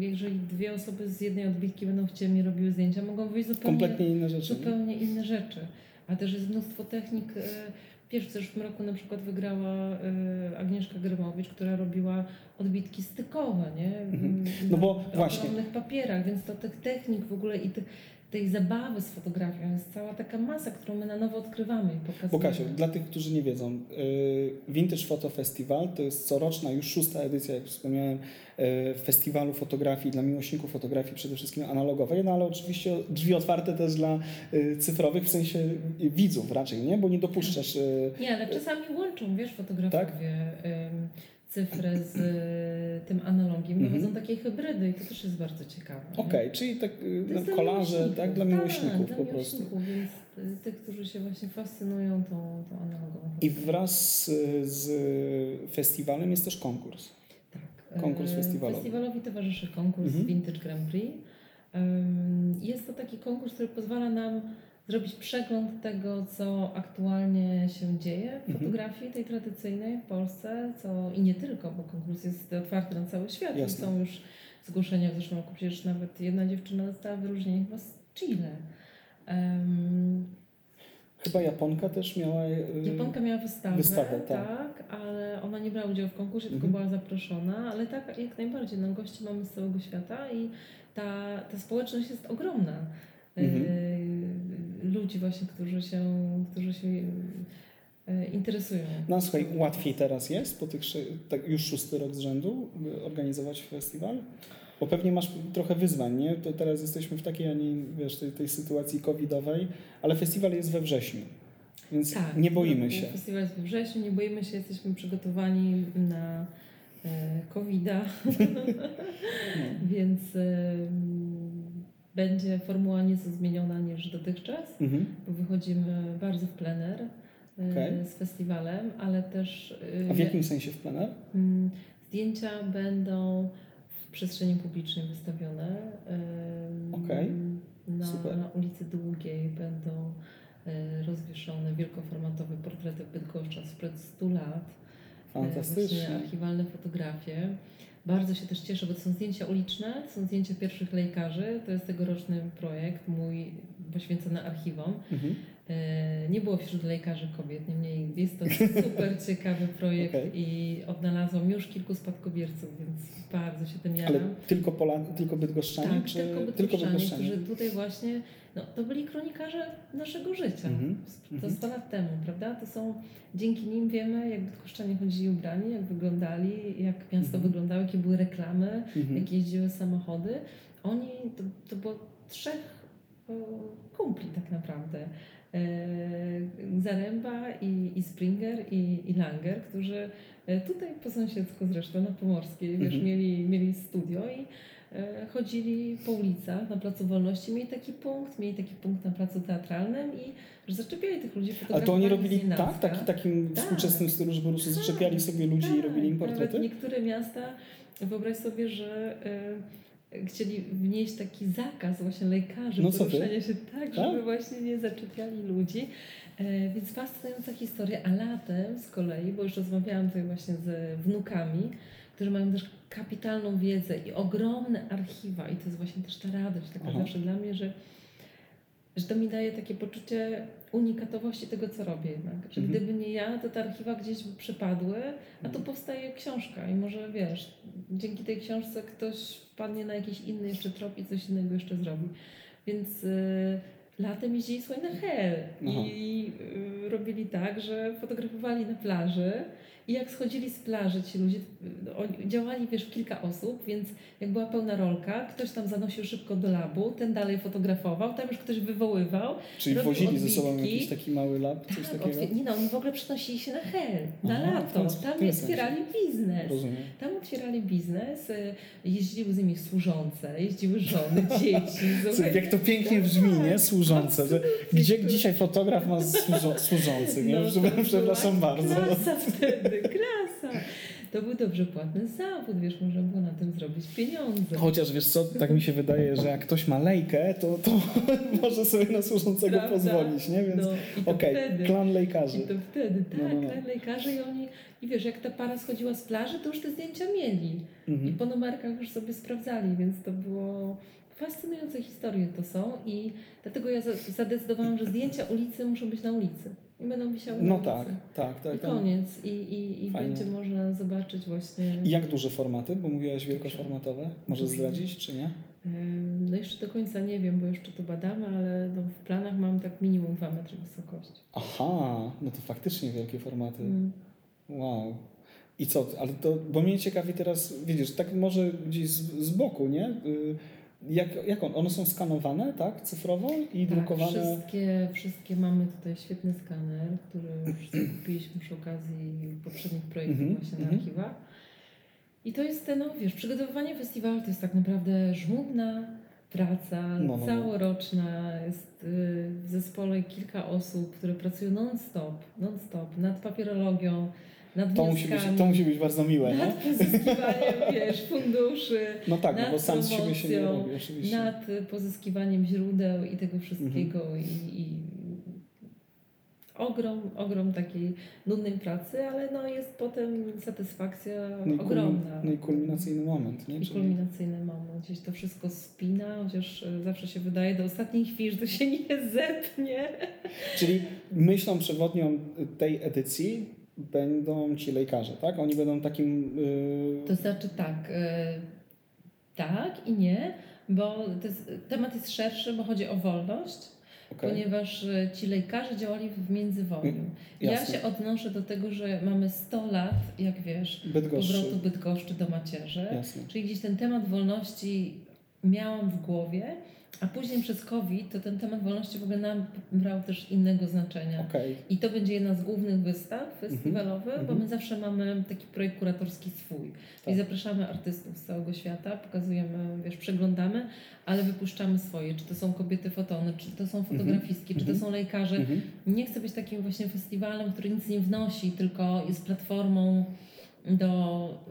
Speaker 2: Jeżeli dwie osoby z jednej odbitki będą chcieli mi robiły zdjęcia, mogą wyjść zupełnie,
Speaker 1: kompletnie inne rzeczy. nie?
Speaker 2: zupełnie inne rzeczy. A też jest mnóstwo technik. Wiesz, w zeszłym roku na przykład wygrała e, Agnieszka Grymowicz, która robiła odbitki stykowe, nie?
Speaker 1: Mhm. No bo właśnie.
Speaker 2: ogromnych papierach, więc to tych technik w ogóle i tych, tej zabawy z fotografią jest cała taka masa, którą my na nowo odkrywamy i
Speaker 1: Bo
Speaker 2: pokazujemy.
Speaker 1: Kasiu, dla tych, którzy nie wiedzą, y, Vintage Photo Festival to jest coroczna, już szósta edycja, jak wspomniałem, y, festiwalu fotografii dla miłośników fotografii, przede wszystkim analogowej, no ale oczywiście drzwi otwarte też dla y, cyfrowych, w sensie widzów raczej, nie? Bo nie dopuszczasz...
Speaker 2: Nie, ale czasami łączą, wiesz, fotografowie
Speaker 1: Tak?
Speaker 2: Cyfrę z y, tym analogiem.
Speaker 1: Mhm.
Speaker 2: Dochodzą takie hybrydy i to też jest bardzo ciekawe.
Speaker 1: Okej, czyli tak y,
Speaker 2: To jest
Speaker 1: no,
Speaker 2: dla
Speaker 1: kolaże,
Speaker 2: miłośników.
Speaker 1: tak? Dla miłośników
Speaker 2: dla
Speaker 1: po prostu.
Speaker 2: miłośników, Więc y, tych, którzy się właśnie fascynują tą, tą analogową.
Speaker 1: I wraz z, festiwalem jest też konkurs.
Speaker 2: Tak.
Speaker 1: konkurs festiwalowy.
Speaker 2: Festiwalowi towarzyszy konkurs
Speaker 1: Mhm.
Speaker 2: Vintage Grand Prix. Jest to taki konkurs, który pozwala nam zrobić przegląd tego, co aktualnie się dzieje w
Speaker 1: Mhm.
Speaker 2: fotografii tej tradycyjnej w Polsce, co i nie tylko, bo konkurs jest otwarty na cały świat.
Speaker 1: Jasne.
Speaker 2: Są już zgłoszenia w zeszłym roku, przecież nawet jedna dziewczyna dostała wyróżnienie chyba z Chile. Ym,
Speaker 1: Chyba Japonka też miała... y,
Speaker 2: Japonka miała wystawę,
Speaker 1: Wystawę, tak.
Speaker 2: tak. ale ona nie brała udziału w konkursie, tylko
Speaker 1: Mhm.
Speaker 2: była zaproszona, ale tak jak najbardziej, no gości mamy z całego świata i ta, ta społeczność jest ogromna.
Speaker 1: Mhm.
Speaker 2: Y, ludzi właśnie, którzy się, którzy się y, interesują.
Speaker 1: No słuchaj, łatwiej teraz jest po tych tak już szósty rok z rzędu y, organizować festiwal? Bo pewnie masz trochę wyzwań, nie? To teraz jesteśmy w takiej, a nie wiesz, tej, tej sytuacji covidowej, ale festiwal jest we wrześniu, więc
Speaker 2: Tak,
Speaker 1: nie boimy
Speaker 2: no,
Speaker 1: się.
Speaker 2: Festiwal jest we wrześniu, nie boimy się, jesteśmy przygotowani na e, COVID-a, [laughs]
Speaker 1: No. [laughs]
Speaker 2: więc e, będzie formuła nieco zmieniona niż dotychczas.
Speaker 1: Mhm.
Speaker 2: bo wychodzimy bardzo w plener e,
Speaker 1: Okej.
Speaker 2: z festiwalem, ale też e,
Speaker 1: A w jakim sensie w plener?
Speaker 2: mm, zdjęcia będą w przestrzeni publicznej wystawione.
Speaker 1: Okej.
Speaker 2: Na,
Speaker 1: Super.
Speaker 2: na ulicy Długiej będą e, rozwieszone wielkoformatowe portrety Bydgoszcza sprzed 100 lat. E, Właśnie
Speaker 1: Fantastycznie.
Speaker 2: archiwalne fotografie. Bardzo się też cieszę, bo to są zdjęcia uliczne, to są zdjęcia pierwszych lejkarzy. To jest tegoroczny projekt mój poświęcony archiwom.
Speaker 1: Mhm.
Speaker 2: E, Nie było wśród lekarzy kobiet, niemniej jest to [laughs] super ciekawy projekt
Speaker 1: Okej.
Speaker 2: i odnalazłam już kilku spadkobierców, więc bardzo się tym
Speaker 1: Ale
Speaker 2: jaram.
Speaker 1: tylko Pola, tylko Bydgoszczanie?
Speaker 2: Tak,
Speaker 1: czy
Speaker 2: tylko
Speaker 1: tylko
Speaker 2: bydgoszczanie,
Speaker 1: Bydgoszczanie?
Speaker 2: którzy tutaj właśnie, no to byli kronikarze naszego życia.
Speaker 1: Mhm,
Speaker 2: To
Speaker 1: mhm.
Speaker 2: 100 lat temu, prawda? To są, dzięki nim wiemy, jak bydgoszczanie chodzili ubrani, jak wyglądali, jak miasto
Speaker 1: Mhm.
Speaker 2: wyglądało, jakie były reklamy,
Speaker 1: Mhm.
Speaker 2: jak jeździły samochody. Oni, to, to było trzech e, kumpli tak naprawdę. E, Zaręba i, i Springer i, i Langer, którzy e, tutaj po sąsiedzku zresztą na Pomorskiej, wiesz,
Speaker 1: Mhm.
Speaker 2: mieli, mieli studio i chodzili po ulicach na Placu Wolności, mieli taki punkt, mieli taki punkt na Placu Teatralnym i że zaczepiali tych ludzi,
Speaker 1: A to oni robili tak, taki, takim
Speaker 2: Tak.
Speaker 1: współczesnym stylu, że po prostu
Speaker 2: Tak,
Speaker 1: zaczepiali sobie ludzi i
Speaker 2: tak,
Speaker 1: robili im
Speaker 2: Nawet
Speaker 1: portrety?
Speaker 2: niektóre miasta, wyobraź sobie, że y, chcieli wnieść taki zakaz właśnie lekarzy
Speaker 1: No
Speaker 2: poruszania się tak,
Speaker 1: Tak?
Speaker 2: żeby właśnie nie zaczepiali ludzi. E, więc fascynująca historia, a latem z kolei, bo już rozmawiałam tutaj właśnie z wnukami, którzy mają też kapitalną wiedzę i ogromne archiwa. I to jest właśnie też ta radość taka
Speaker 1: Aha.
Speaker 2: zawsze dla mnie, że, że to mi daje takie poczucie unikatowości tego, co robię jednak. Że
Speaker 1: Mhm.
Speaker 2: gdyby nie ja, to te archiwa gdzieś by przepadły, a tu
Speaker 1: Mhm.
Speaker 2: powstaje książka i może wiesz, dzięki tej książce ktoś wpadnie na jakiś inny jeszcze trop i coś innego jeszcze zrobi. Więc y, latem jeździli słuchaj na hel i y, robili tak, że fotografowali na plaży i jak schodzili z plaży ci ludzie, działali wiesz w kilka osób, więc jak była pełna rolka, ktoś tam zanosił szybko do labu, ten dalej fotografował, tam już ktoś wywoływał,
Speaker 1: Czyli wozili ze sobą
Speaker 2: odbitki.
Speaker 1: jakiś taki mały lab, coś
Speaker 2: tak,
Speaker 1: takiego?
Speaker 2: otwier- nie no, oni w ogóle przenosili się na hel, na
Speaker 1: Aha,
Speaker 2: lato, tam
Speaker 1: tym sensie.
Speaker 2: otwierali biznes.
Speaker 1: Rozumiem.
Speaker 2: Tam otwierali biznes, y, jeździły z nimi służące, jeździły żony, [laughs] dzieci.
Speaker 1: Słuchaj, jak to pięknie brzmi, nie? Służące. Że gdzie dzisiaj fotograf ma służą, służących, nie?
Speaker 2: No,
Speaker 1: Przepraszam bardzo. [laughs]
Speaker 2: Klasa wtedy, klasa. To był dobrze płatny zawód, wiesz, można było na tym zrobić pieniądze.
Speaker 1: Chociaż wiesz co, tak mi się wydaje, że jak ktoś ma lejkę, to, to [laughs] może sobie na służącego
Speaker 2: Prawda?
Speaker 1: pozwolić, nie? Więc
Speaker 2: No, i
Speaker 1: okej,
Speaker 2: wtedy.
Speaker 1: klan
Speaker 2: I
Speaker 1: lejkarzy.
Speaker 2: to wtedy, tak,
Speaker 1: No, no, no.
Speaker 2: tak, lekarze i oni, i wiesz, jak ta para schodziła z plaży, to już te zdjęcia mieli. I
Speaker 1: Mhm.
Speaker 2: po numerkach już sobie sprawdzali, więc to było fascynujące historie to są i dlatego ja za- zadecydowałam, że zdjęcia ulicy muszą być na ulicy i będą wisiały
Speaker 1: No tak, tak, tak.
Speaker 2: I
Speaker 1: tak.
Speaker 2: koniec. I, i, i będzie można zobaczyć właśnie.
Speaker 1: I jak duże formaty? Bo mówiłaś wielkoformatowe. Możesz zdradzić, czy nie?
Speaker 2: No jeszcze do końca nie wiem, bo jeszcze to badamy, ale no w planach mam tak minimum 2 metry wysokości.
Speaker 1: Aha, no to faktycznie wielkie formaty.
Speaker 2: Mm.
Speaker 1: Wow. I co, ale to, bo mnie ciekawi teraz, widzisz, tak może gdzieś z, z boku, nie? Y, Jak, jak on, one są skanowane, tak, cyfrowo i
Speaker 2: Tak,
Speaker 1: drukowane?
Speaker 2: wszystkie, wszystkie mamy tutaj świetny skaner, który kupiliśmy przy okazji poprzednich projektów
Speaker 1: Mhm,
Speaker 2: właśnie na
Speaker 1: mhm.
Speaker 2: archiwach. I to jest, no wiesz, przygotowywanie festiwalu to jest tak naprawdę żmudna praca,
Speaker 1: No, no, no.
Speaker 2: całoroczna. Jest y, w zespole kilka osób, które pracują non-stop, non-stop nad papierologią, nad
Speaker 1: To musi, być, to musi być bardzo miłe, nie?
Speaker 2: nad pozyskiwaniem, [laughs] wiesz, funduszy,
Speaker 1: No tak,
Speaker 2: nad
Speaker 1: bo sam z siebie się nie robi, oczywiście.
Speaker 2: nad pozyskiwaniem źródeł i tego wszystkiego
Speaker 1: Mhm.
Speaker 2: i, i ogrom, ogrom takiej nudnej pracy, ale no jest potem satysfakcja
Speaker 1: No
Speaker 2: ogromna.
Speaker 1: no i kulminacyjny moment, nie?
Speaker 2: I kulminacyjny moment. Gdzieś to wszystko spina, chociaż y, zawsze się wydaje do ostatniej chwili, że to się nie [laughs] zepnie.
Speaker 1: czyli myślą przewodnią tej edycji będą ci lekarze, tak? Oni będą takim... Yy,
Speaker 2: To znaczy tak, y, tak i nie, bo jest, temat jest szerszy, bo chodzi o wolność.
Speaker 1: okej,
Speaker 2: ponieważ e, ci lekarze działali w międzywojniu. Ja
Speaker 1: jasne.
Speaker 2: się odnoszę do tego, że mamy 100 lat, jak wiesz,
Speaker 1: Bydgoszczy,
Speaker 2: powrotu Bydgoszczy do macierzy,
Speaker 1: jasne.
Speaker 2: czyli gdzieś ten temat wolności miałam w głowie, a później przez COVID to ten temat wolności w ogóle nabrał też innego znaczenia.
Speaker 1: Okej,
Speaker 2: I to będzie jedna z głównych wystaw festiwalowych, bo
Speaker 1: mhm.
Speaker 2: my zawsze mamy taki projekt kuratorski swój.
Speaker 1: Tak.
Speaker 2: I zapraszamy artystów z całego świata, pokazujemy, wiesz, przeglądamy, ale wypuszczamy swoje. Czy to są kobiety fotony, czy to są fotografistki, czy to
Speaker 1: mhm.
Speaker 2: są lekarze.
Speaker 1: mhm.
Speaker 2: Nie chcę być takim właśnie festiwalem, który nic nie wnosi, tylko jest platformą do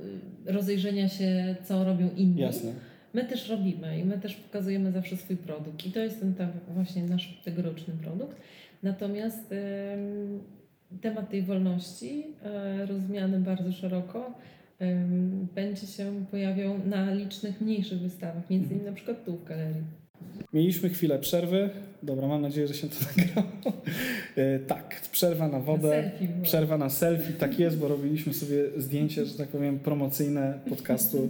Speaker 2: y, rozejrzenia się, co robią inni.
Speaker 1: jasne.
Speaker 2: My też robimy i my też pokazujemy zawsze swój produkt. I to jest ten tam właśnie nasz tegoroczny produkt. Natomiast em, temat tej wolności, e, rozumiany bardzo szeroko, będzie się pojawiał na licznych mniejszych wystawach, między innymi na przykład tu w galerii.
Speaker 1: Mieliśmy chwilę przerwy. Dobra, mam nadzieję, że się to nagrało. E, tak, przerwa na
Speaker 2: Na
Speaker 1: wodę.
Speaker 2: selfie było.
Speaker 1: Przerwa na selfie, tak jest, bo robiliśmy sobie zdjęcie, że tak powiem, promocyjne podcastu. [laughs]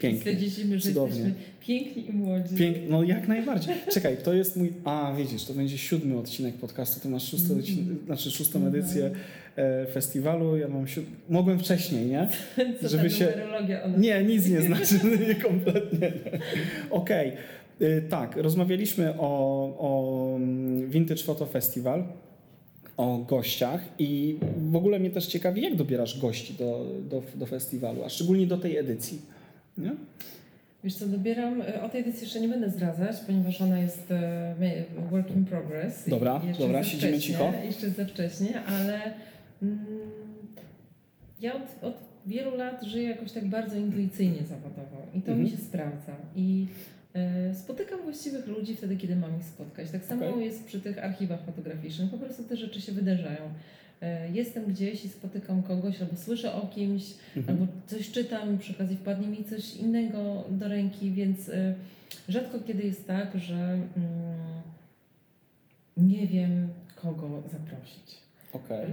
Speaker 1: Pięknie.
Speaker 2: Stwierdziliśmy, że
Speaker 1: Cudownie.
Speaker 2: jesteśmy piękni i młodzi.
Speaker 1: Pięk... No jak najbardziej. Czekaj, to jest mój... A, widzisz, to będzie siódmy odcinek podcastu. Ty masz szósty
Speaker 2: Mhm.
Speaker 1: odcinek, znaczy szóstą
Speaker 2: Mhm.
Speaker 1: edycję e, festiwalu. Ja mam siód... Mogłem wcześniej, nie? [laughs]
Speaker 2: Co
Speaker 1: żeby się-
Speaker 2: ona...
Speaker 1: Nie, nic nie znaczy, [laughs] nie, kompletnie. nie. Okej, Y, tak, rozmawialiśmy o, o mm, Vintage Photo Festival, o gościach i w ogóle mnie też ciekawi, jak dobierasz gości do, do, do festiwalu, a szczególnie do tej edycji. Nie?
Speaker 2: Wiesz co, dobieram, e, o tej edycji jeszcze nie będę zdradzać, ponieważ ona jest e, work in progress.
Speaker 1: Dobra, dobra, siedzimy
Speaker 2: wcześnie,
Speaker 1: cicho.
Speaker 2: Jeszcze za wcześnie, ale mm, ja od, od wielu lat żyję jakoś tak bardzo intuicyjnie zawodowo i to
Speaker 1: Mhm.
Speaker 2: mi się sprawdza. I e, spotykam właściwych ludzi wtedy, kiedy mam ich spotkać. Tak samo
Speaker 1: Okej.
Speaker 2: jest przy tych archiwach fotograficznych, po prostu te rzeczy się wydarzają. E, jestem gdzieś i spotykam kogoś, albo słyszę o kimś,
Speaker 1: Mhm.
Speaker 2: albo coś czytam przy okazji wpadnie mi coś innego do ręki, więc e, rzadko kiedy jest tak, że mm, nie wiem, kogo zaprosić. Em,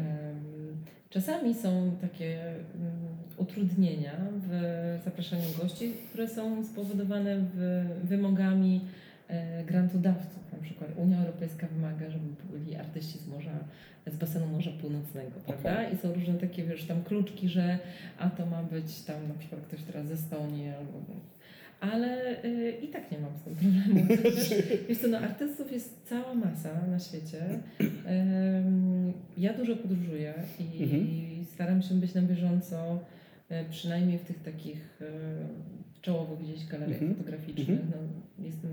Speaker 2: Czasami są takie mm, utrudnienia w zapraszaniu gości, które są spowodowane wymogami grantodawców. Na przykład Unia Europejska wymaga, żeby byli artyści z morza, z basenu Morza Północnego, prawda? I są różne takie, wiesz, tam kluczki, że a to ma być tam na przykład ktoś teraz ze Estonii albo... Ale y, i tak nie mam z tym problemu. [laughs] Wiesz, wiesz co, no artystów jest cała masa na świecie. Ja dużo podróżuję i
Speaker 1: Mhm.
Speaker 2: staram się być na bieżąco, e, przynajmniej w tych takich e, czołowych gdzieś galeriach
Speaker 1: Mhm.
Speaker 2: fotograficznych. No, jestem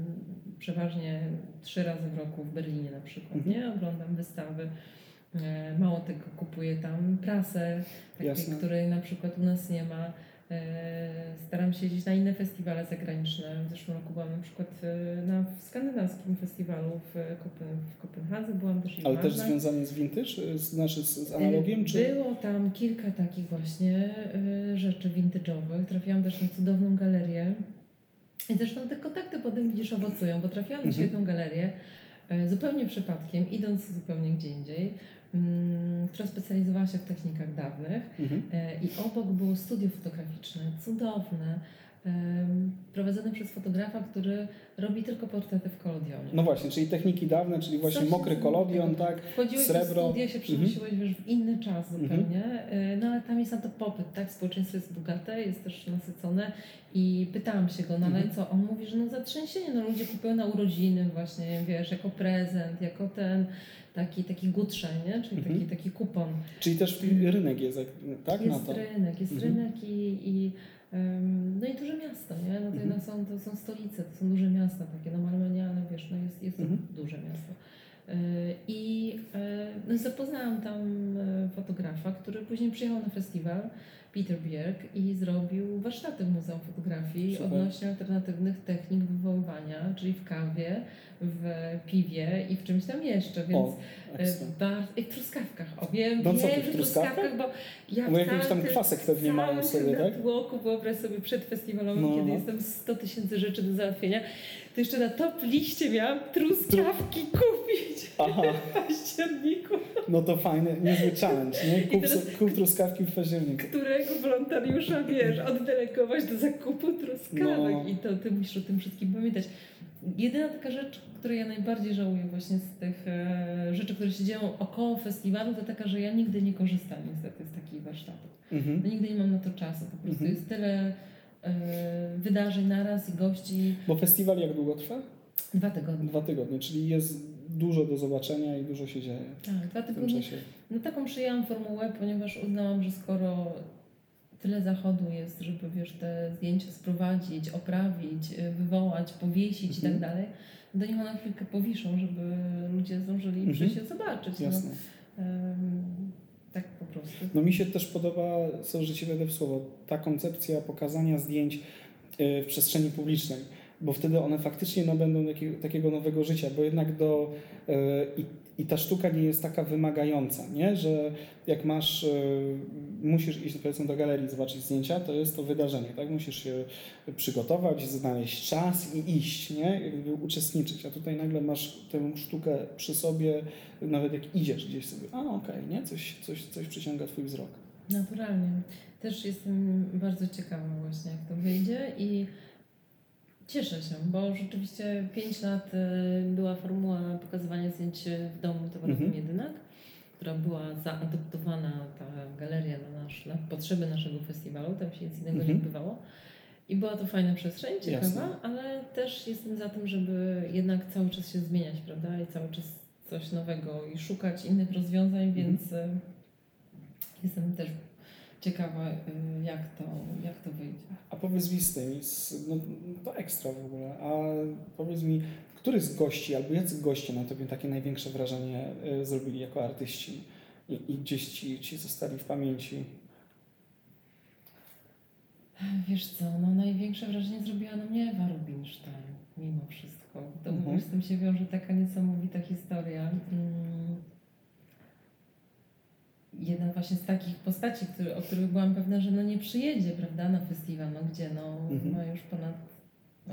Speaker 2: przeważnie trzy razy w roku w Berlinie na przykład,
Speaker 1: Mhm.
Speaker 2: nie? Oglądam wystawy. E, Mało tego, kupuję tam prasę, takiej,
Speaker 1: Jasne.
Speaker 2: której na przykład u nas nie ma. E, Staram się jeździć na inne festiwale zagraniczne. W zeszłym roku byłam na przykład e, na skandynawskim festiwalu w, Kopen, w Kopenhadze, byłam też
Speaker 1: Ale też związane z vintage, z, znaczy z, analogiem, czy?
Speaker 2: Było tam kilka takich właśnie rzeczy vintage'owych. Trafiłam też na cudowną galerię. I zresztą te kontakty potem widzisz owocują, bo trafiłam na
Speaker 1: Mhm.
Speaker 2: świetną galerię y, zupełnie przypadkiem, idąc zupełnie gdzie indziej, mm, która specjalizowała się w technikach dawnych.
Speaker 1: Mhm.
Speaker 2: E, I obok było studio fotograficzne, cudowne, em, prowadzone przez fotografa, który robi tylko portrety w kolodionie.
Speaker 1: No właśnie, czyli techniki dawne, czyli właśnie
Speaker 2: Coś
Speaker 1: mokry kolodion, tak?
Speaker 2: Wchodziłeś
Speaker 1: srebro.
Speaker 2: studia, się przenosiłeś wiesz, w inny czas
Speaker 1: Mhm.
Speaker 2: zupełnie, y, no ale tam jest na to popyt, tak? Społeczeństwo jest bogate, jest też nasycone i pytałam się go, no ale
Speaker 1: Mhm.
Speaker 2: co? On mówi, że no zatrzęsienie, no ludzie kupują na urodziny właśnie, wiesz, jako prezent, jako ten taki, taki gutrzeń, nie? Czyli
Speaker 1: Mhm.
Speaker 2: taki, taki kupon.
Speaker 1: Czyli też rynek jest, tak? na
Speaker 2: Jest
Speaker 1: to.
Speaker 2: rynek, jest
Speaker 1: Mhm.
Speaker 2: rynek i, i no i duże miasto, nie? No to
Speaker 1: Mhm.
Speaker 2: jednak są, to są stolice, to są duże miasta takie, no Malmö nie, ale wiesz, no jest, jest
Speaker 1: Mhm.
Speaker 2: duże miasto. Yy, I yy, no zapoznałam tam yy, fotografa, który później przyjechał na festiwal, Peter Bjerg, i zrobił warsztaty w Muzeum Fotografii
Speaker 1: Super.
Speaker 2: odnośnie alternatywnych technik wywoływania, czyli w kawie, w piwie i w czymś tam jeszcze, więc
Speaker 1: O,
Speaker 2: bardzo, i w truskawkach. O, wiem,
Speaker 1: No
Speaker 2: wiem,
Speaker 1: w
Speaker 2: że w
Speaker 1: truskawkach?
Speaker 2: bo ja w
Speaker 1: jakiś
Speaker 2: całym
Speaker 1: tam kwasek pewnie
Speaker 2: w
Speaker 1: mają sobie, tak?
Speaker 2: natłoku, wyobraź sobie przedfestiwalowym,
Speaker 1: No,
Speaker 2: kiedy
Speaker 1: no.
Speaker 2: jestem 100 tysięcy rzeczy do załatwienia, to jeszcze na top liście miałam truskawki kupić
Speaker 1: Aha, [laughs]
Speaker 2: w październiku,
Speaker 1: no to fajny, niezły challenge, nie? Kup,
Speaker 2: teraz-
Speaker 1: kup truskawki w październiku.
Speaker 2: którego wolontariusza, wiesz, oddelegować do zakupu truskawek
Speaker 1: No.
Speaker 2: i to ty musisz o tym wszystkim pamiętać. Jedyna taka rzecz, której ja najbardziej żałuję właśnie z tych e, rzeczy, które się dzieją około festiwalu, to taka, że ja nigdy nie korzystam niestety z takich warsztatów.
Speaker 1: Mhm.
Speaker 2: No nigdy nie mam na to czasu. Po prostu
Speaker 1: Mhm.
Speaker 2: jest tyle wydarzeń naraz i gości.
Speaker 1: Bo festiwal jak długo trwa?
Speaker 2: Dwa tygodnie.
Speaker 1: Dwa tygodnie, czyli jest dużo do zobaczenia i dużo się dzieje
Speaker 2: Tak, dwa tygodnie. No taką przyjęłam formułę, ponieważ uznałam, że skoro tyle zachodu jest, żeby wiesz, te zdjęcia sprowadzić, oprawić, y, wywołać, powiesić i
Speaker 1: Mhm.
Speaker 2: tak dalej, to niech one chwilkę powiszą, żeby ludzie zdążyli
Speaker 1: Mhm.
Speaker 2: przyjść zobaczyć. No,
Speaker 1: Jasne.
Speaker 2: Tak po prostu.
Speaker 1: No mi się też podoba, co że Ci wejdę w słowo, ta koncepcja pokazania zdjęć y, w przestrzeni publicznej, bo wtedy one faktycznie nabędą takiego, nowego życia, bo jednak do... I, i ta sztuka nie jest taka wymagająca, nie? że jak masz, y, musisz iść powiedzmy do galerii zobaczyć zdjęcia, to jest to wydarzenie, tak? Musisz się przygotować, znaleźć czas i iść, nie? Jakby uczestniczyć, a tutaj nagle masz tę sztukę przy sobie, nawet jak idziesz gdzieś sobie, a okej, nie? Coś, coś, coś przyciąga Twój wzrok.
Speaker 2: Naturalnie. Też jestem bardzo ciekawa właśnie, jak to wyjdzie i cieszę się, bo rzeczywiście 5 lat y, była formuła pokazywania zdjęć w domu towarowym
Speaker 1: Mhm.
Speaker 2: Jedynak, która była zaadoptowana, ta galeria na, nasz, na potrzeby naszego festiwalu, tam się nic innego
Speaker 1: Mhm.
Speaker 2: nie odbywało. I była to fajna przestrzeń, ciekawa,
Speaker 1: Jasne.
Speaker 2: ale też jestem za tym, żeby jednak cały czas się zmieniać, prawda? I cały czas coś nowego i szukać innych rozwiązań,
Speaker 1: Mhm.
Speaker 2: więc y, jestem też ciekawa, y, jak to, jak to wyjdzie.
Speaker 1: A powiedz mi z tymi, z, no, to ekstra w ogóle, a powiedz mi, który z gości albo jacy goście na Tobie takie największe wrażenie y, zrobili jako artyści i, i gdzieś ci, ci zostali w pamięci?
Speaker 2: Wiesz co, no największe wrażenie zrobiła na mnie Ewa Rubinstein, mimo wszystko. To
Speaker 1: Mhm.
Speaker 2: z tym się wiąże taka niesamowita historia. Mm. Jedna właśnie z takich postaci, który, o których byłam pewna, że no nie przyjedzie, prawda, na festiwal, no gdzie, no
Speaker 1: Mhm.
Speaker 2: ma już ponad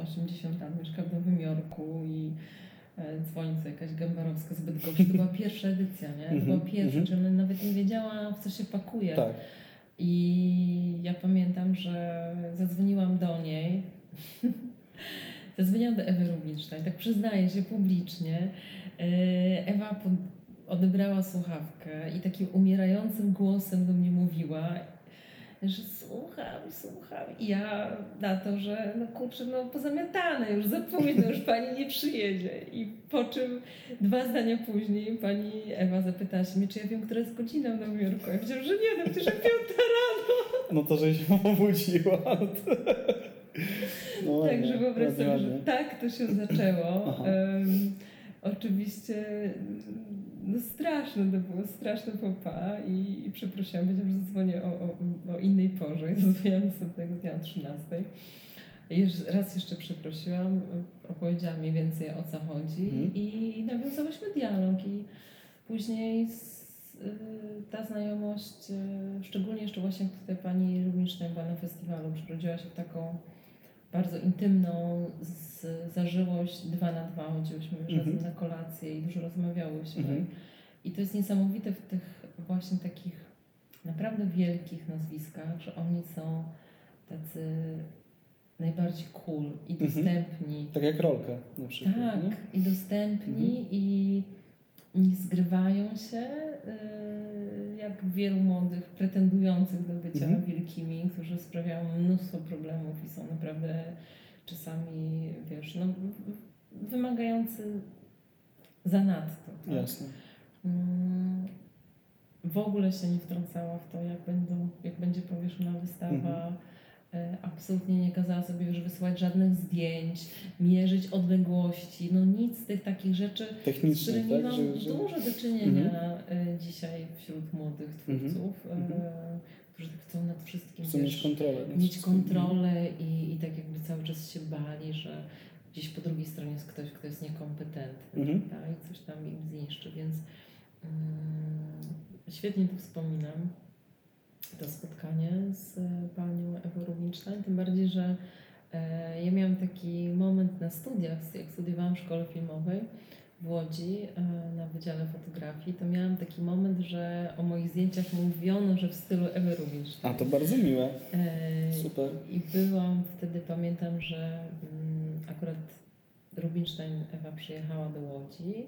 Speaker 2: 80 lat, mieszka w Nowym Jorku i e, dzwoni co jakaś Gębarowska z Bydgoszczy. To była [laughs] pierwsza edycja, nie? To
Speaker 1: Mhm,
Speaker 2: była pierwsza,
Speaker 1: mhm.
Speaker 2: czyli ona nawet nie wiedziała, w co się pakuje.
Speaker 1: Tak.
Speaker 2: I ja pamiętam, że zadzwoniłam do niej. [laughs] zadzwoniłam do Ewy Rubinstein, tak przyznaję się publicznie. E, Ewa odebrała słuchawkę i takim umierającym głosem do mnie mówiła, że słucham, słucham. I ja na to, że no kurczę, no pozamiatane, już za późno, już pani nie przyjedzie. I po czym dwa zdania później pani Ewa zapytała się mnie, czy ja wiem, która jest godzina w Nowym Jorku. Ja powiedziałam, że nie, no przecież piąta
Speaker 1: No to, że się obudziła. No to... No
Speaker 2: Także wyobraź sobie, że tak to się zaczęło. Em, oczywiście no straszne to było, straszne popa i, i przeprosiłam, powiedziałam, że zadzwonię o, o, o innej porze [laughs] i zadzwoniłam następnego dnia o 13. Jeż- Raz jeszcze przeprosiłam, opowiedziałam mniej więcej o co chodzi
Speaker 1: Mhm.
Speaker 2: i nawiązałyśmy dialog i później z, y, ta znajomość, y, szczególnie jeszcze właśnie jak tutaj pani Rubinstein była na festiwalu, przerodziła się w taką bardzo intymną z, zażyłość dwa na dwa. Chodziłyśmy
Speaker 1: Mhm.
Speaker 2: razem na kolację i dużo rozmawiałyśmy.
Speaker 1: Mhm.
Speaker 2: I to jest niesamowite w tych właśnie takich naprawdę wielkich nazwiskach, że oni są tacy najbardziej cool i
Speaker 1: Mhm.
Speaker 2: dostępni.
Speaker 1: Tak jak rolka na przykład.
Speaker 2: Tak,
Speaker 1: nie?
Speaker 2: i dostępni i nie zgrywają się y, jak wielu młodych pretendujących do bycia
Speaker 1: Mhm.
Speaker 2: wielkimi, którzy sprawiają mnóstwo problemów i są naprawdę czasami, wiesz, no, wymagający zanadto. Tak?
Speaker 1: Jasne.
Speaker 2: Mm, W ogóle się nie wtrącała w to, jak, będą, jak będzie powieszona wystawa.
Speaker 1: Mhm.
Speaker 2: E, Absolutnie nie kazała sobie już wysyłać żadnych zdjęć, mierzyć odległości, no nic z tych takich rzeczy, z którymi
Speaker 1: tak?
Speaker 2: mam
Speaker 1: Że, że...
Speaker 2: dużo do czynienia e, dzisiaj wśród młodych
Speaker 1: Mhm.
Speaker 2: twórców, e,
Speaker 1: Mhm.
Speaker 2: którzy chcą nad wszystkim
Speaker 1: Chcą
Speaker 2: wiesz,
Speaker 1: mieć kontrolę.
Speaker 2: mieć kontrolę i, i tak jakby cały czas się bali, że gdzieś po drugiej stronie jest ktoś, kto jest niekompetentny
Speaker 1: Mhm.
Speaker 2: i coś tam im zniszczy, więc mm, świetnie to wspominam, to spotkanie z e, panią Ewą Rubinstein, tym bardziej, że e, ja miałam taki moment na studiach, jak studiowałam w szkole filmowej w Łodzi e, na Wydziale Fotografii, to miałam taki moment, że o moich zdjęciach mówiono, że w stylu Ewy Rubinstein.
Speaker 1: A to bardzo miłe. Super.
Speaker 2: I byłam wtedy, pamiętam, że mm, akurat Rubinstein Ewa przyjechała do Łodzi.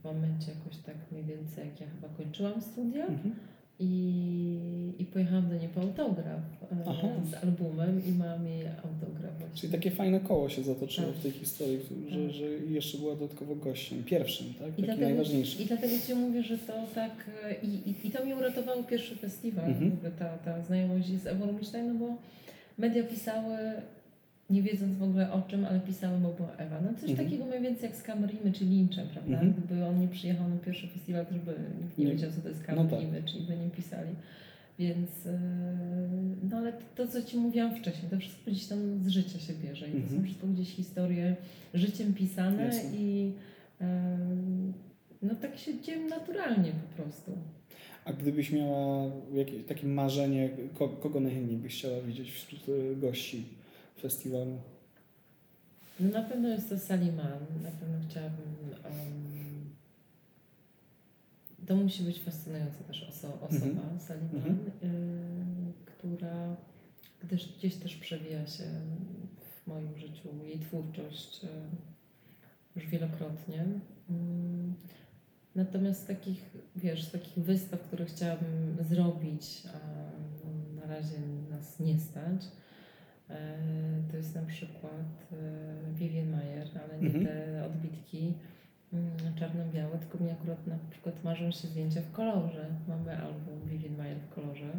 Speaker 2: W momencie jakoś tak mniej więcej, jak ja chyba kończyłam studia
Speaker 1: Mhm.
Speaker 2: I, i pojechałam do niej po autograf e,
Speaker 1: Aha.
Speaker 2: z albumem i mam jej autograf właśnie.
Speaker 1: Czyli takie fajne koło się zatoczyło
Speaker 2: Tak.
Speaker 1: w tej historii, że,
Speaker 2: Tak.
Speaker 1: że jeszcze była dodatkowo gościem, pierwszym, tak?
Speaker 2: I dlatego,
Speaker 1: najważniejszym.
Speaker 2: I dlatego Ci mówię, że to tak. e, I, i, i to mi uratowało pierwszy festiwal,
Speaker 1: Mhm.
Speaker 2: ta, ta znajomość z Ewą no bo media pisały, nie wiedząc w ogóle o czym, ale pisały, bo była Ewa. No coś
Speaker 1: Mhm.
Speaker 2: takiego mniej więcej jak z Kamerimy czy Lynchem, prawda?
Speaker 1: Mhm.
Speaker 2: Gdyby on nie przyjechał na pierwszy festiwal, to już by nikt nie
Speaker 1: Nie.
Speaker 2: wiedział, co to jest
Speaker 1: No
Speaker 2: Kamerimy, czyli by nie pisali. Więc, e, no ale to, to, co Ci mówiłam wcześniej, to wszystko gdzieś tam z życia się bierze i to
Speaker 1: Mhm.
Speaker 2: są wszystko gdzieś historie życiem pisane
Speaker 1: Jasne.
Speaker 2: i em, no tak się dzieje naturalnie po prostu.
Speaker 1: A gdybyś miała jakieś takie marzenie, ko- kogo najchętniej byś chciała widzieć wśród e, gości festiwalu?
Speaker 2: No na pewno jest to Saliman, na pewno chciałabym... em, to musi być fascynująca też oso- osoba,
Speaker 1: Mhm.
Speaker 2: Saliman,
Speaker 1: Mhm.
Speaker 2: y, która gdyż gdzieś też przewija się w moim życiu, jej twórczość y, już wielokrotnie. Mm, Natomiast z takich, wiesz, z takich wystaw, które chciałabym zrobić, a no, na razie nas nie stać, to jest na przykład e, Vivien Mayer, ale nie
Speaker 1: Mhm.
Speaker 2: te odbitki mm, czarno-białe, tylko mi akurat na przykład marzą się zdjęcia w kolorze. Mamy album Vivien Mayer w kolorze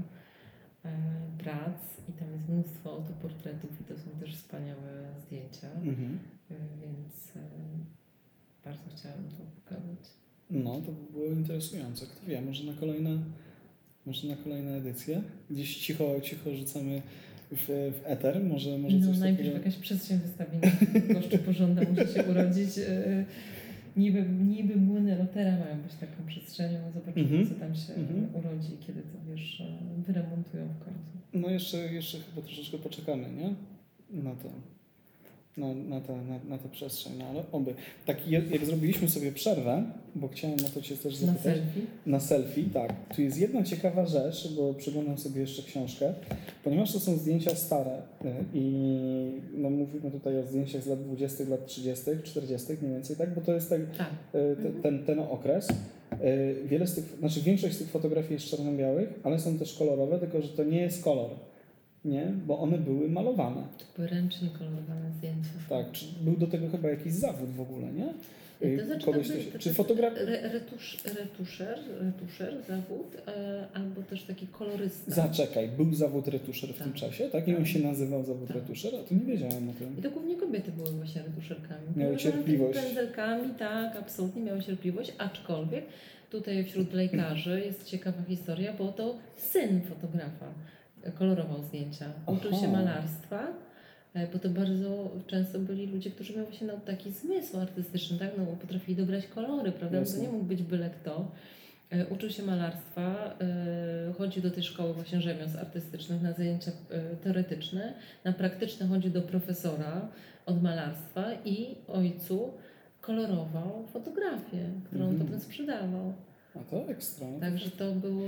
Speaker 2: e, prac i tam jest mnóstwo autoportretów i to są też wspaniałe zdjęcia,
Speaker 1: Mhm.
Speaker 2: e, więc e, bardzo chciałabym to pokazać.
Speaker 1: No, to by było interesujące. Kto wie, może na kolejne, może na kolejne edycje. Gdzieś cicho, cicho rzucamy w, w eter, może, może
Speaker 2: no
Speaker 1: coś
Speaker 2: najpierw
Speaker 1: takiego.
Speaker 2: jakaś przestrzeń wystawienna w Goszczu Pożąda musi się urodzić. e, niby, niby młyny Rotera mają być taką przestrzenią, zobaczymy
Speaker 1: Mhm.
Speaker 2: co tam się
Speaker 1: Mhm.
Speaker 2: urodzi, kiedy to wiesz, e, wyremontują w końcu.
Speaker 1: No jeszcze, jeszcze chyba troszeczkę poczekamy, nie? Na to. Na, na, tę, na, na tę przestrzeń, no ale oby. Tak jak, zrobiliśmy sobie przerwę, bo chciałem o to Cię też
Speaker 2: Na
Speaker 1: zapytać.
Speaker 2: selfie.
Speaker 1: Na selfie, tak. Tu jest jedna ciekawa rzecz, bo przeglądam sobie jeszcze książkę, ponieważ to są zdjęcia stare y, i no, mówimy tutaj o zdjęciach z lat 20., lat 30., 40., mniej więcej, tak? Bo to jest tak,
Speaker 2: Tak.
Speaker 1: y, te, ten, ten okres. Y, Wiele z tych, znaczy większość z tych fotografii jest czarno-białych, ale są też kolorowe, tylko że to nie jest kolor, nie? Bo one były malowane.
Speaker 2: To były ręcznie kolorowane zdjęcia.
Speaker 1: Tak, czy był do tego chyba jakiś zawód w ogóle, nie? Y,
Speaker 2: To znaczy,
Speaker 1: Kogoś
Speaker 2: to by-
Speaker 1: też-
Speaker 2: to-
Speaker 1: czy
Speaker 2: to-
Speaker 1: fotograf...
Speaker 2: Re, retusz, retuszer, retuszer, zawód, e, albo też taki kolorysta.
Speaker 1: Zaczekaj, był zawód retuszer w
Speaker 2: Tak.
Speaker 1: tym czasie, tak? I on
Speaker 2: Tak.
Speaker 1: się nazywał zawód
Speaker 2: Tak.
Speaker 1: retuszer, a to nie wiedziałem o tym.
Speaker 2: I to głównie kobiety były właśnie retuszerkami.
Speaker 1: Miały
Speaker 2: Były
Speaker 1: cierpliwość.
Speaker 2: Pędzelkami, tak, absolutnie miały cierpliwość, aczkolwiek tutaj wśród lejkarzy jest ciekawa historia, bo to syn fotografa kolorował zdjęcia. Uczył
Speaker 1: Aha.
Speaker 2: się malarstwa, e, bo to bardzo często byli ludzie, którzy mieli właśnie no, taki zmysł artystyczny, tak? no, potrafili dobrać kolory, prawda? No, to
Speaker 1: Jasne.
Speaker 2: nie mógł być byle kto. E, Uczył się malarstwa, e, chodził do tej szkoły właśnie rzemiosł artystycznych na zajęcia teoretyczne, na praktyczne chodził do profesora od malarstwa i ojcu kolorował fotografię, którą
Speaker 1: Mhm.
Speaker 2: potem sprzedawał.
Speaker 1: A to ekstra.
Speaker 2: Także to było...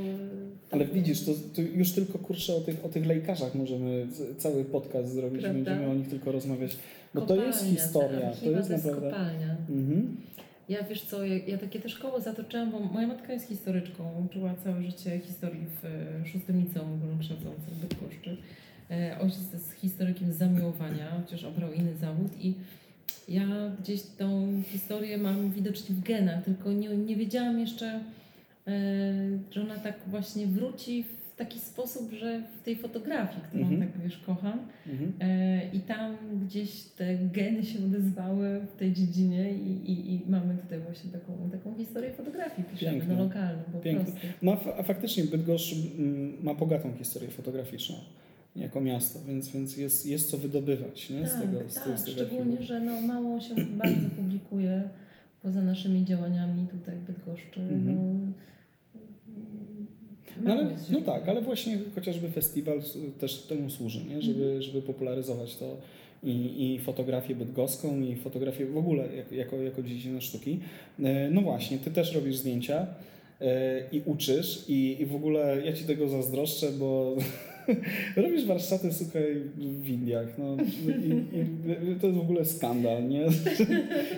Speaker 1: Ale widzisz, to, to już tylko kurczę o tych, o tych lejkarzach możemy cały podcast zrobić,
Speaker 2: Prawda?
Speaker 1: będziemy o nich tylko rozmawiać. Bo to jest
Speaker 2: Kopalnia,
Speaker 1: historia, to
Speaker 2: archiwa
Speaker 1: jest naprawdę...
Speaker 2: kopalnia.
Speaker 1: Mhm.
Speaker 2: Ja wiesz co, ja, ja takie też koło zatoczyłam, bo moja matka jest historyczką, uczyła całe życie historii w e, szóstym liceum ogólnokształcącym w Bydgoszczy. E, Ojciec jest historykiem zamiłowania, chociaż obrał inny zawód i ja gdzieś tą historię mam widocznie w genach, tylko nie, nie wiedziałam jeszcze, że ona tak właśnie wróci w taki sposób, że w tej fotografii, którą
Speaker 1: Mhm.
Speaker 2: tak wiesz kocham,
Speaker 1: Mhm.
Speaker 2: E, I tam gdzieś te geny się odezwały w tej dziedzinie i, i, i mamy tutaj właśnie taką, taką historię fotografii piszemy,
Speaker 1: Piękne.
Speaker 2: no lokalną po
Speaker 1: Piękne.
Speaker 2: prostu.
Speaker 1: A fa- a faktycznie Bydgoszcz mm, ma bogatą historię fotograficzną jako miasto, więc, więc jest, jest co wydobywać nie? z
Speaker 2: tak,
Speaker 1: tego, z
Speaker 2: tak,
Speaker 1: z tego
Speaker 2: szczególnie,
Speaker 1: archiwum.
Speaker 2: że no, mało się bardzo [clears throat] publikuje poza naszymi działaniami tutaj w Bydgoszczy.
Speaker 1: Mhm.
Speaker 2: No,
Speaker 1: No, ale, no tak, ale właśnie chociażby festiwal też temu służy, nie? Żeby, żeby popularyzować to i, i fotografię bydgoską, i fotografię w ogóle jako, jako, jako dziedzinę sztuki. E, No właśnie, ty też robisz zdjęcia e, i uczysz i, i w ogóle ja ci tego zazdroszczę, bo [laughs] [laughs] robisz warsztaty, słuchaj, w Indiach. No, i, i to jest w ogóle skandal, nie?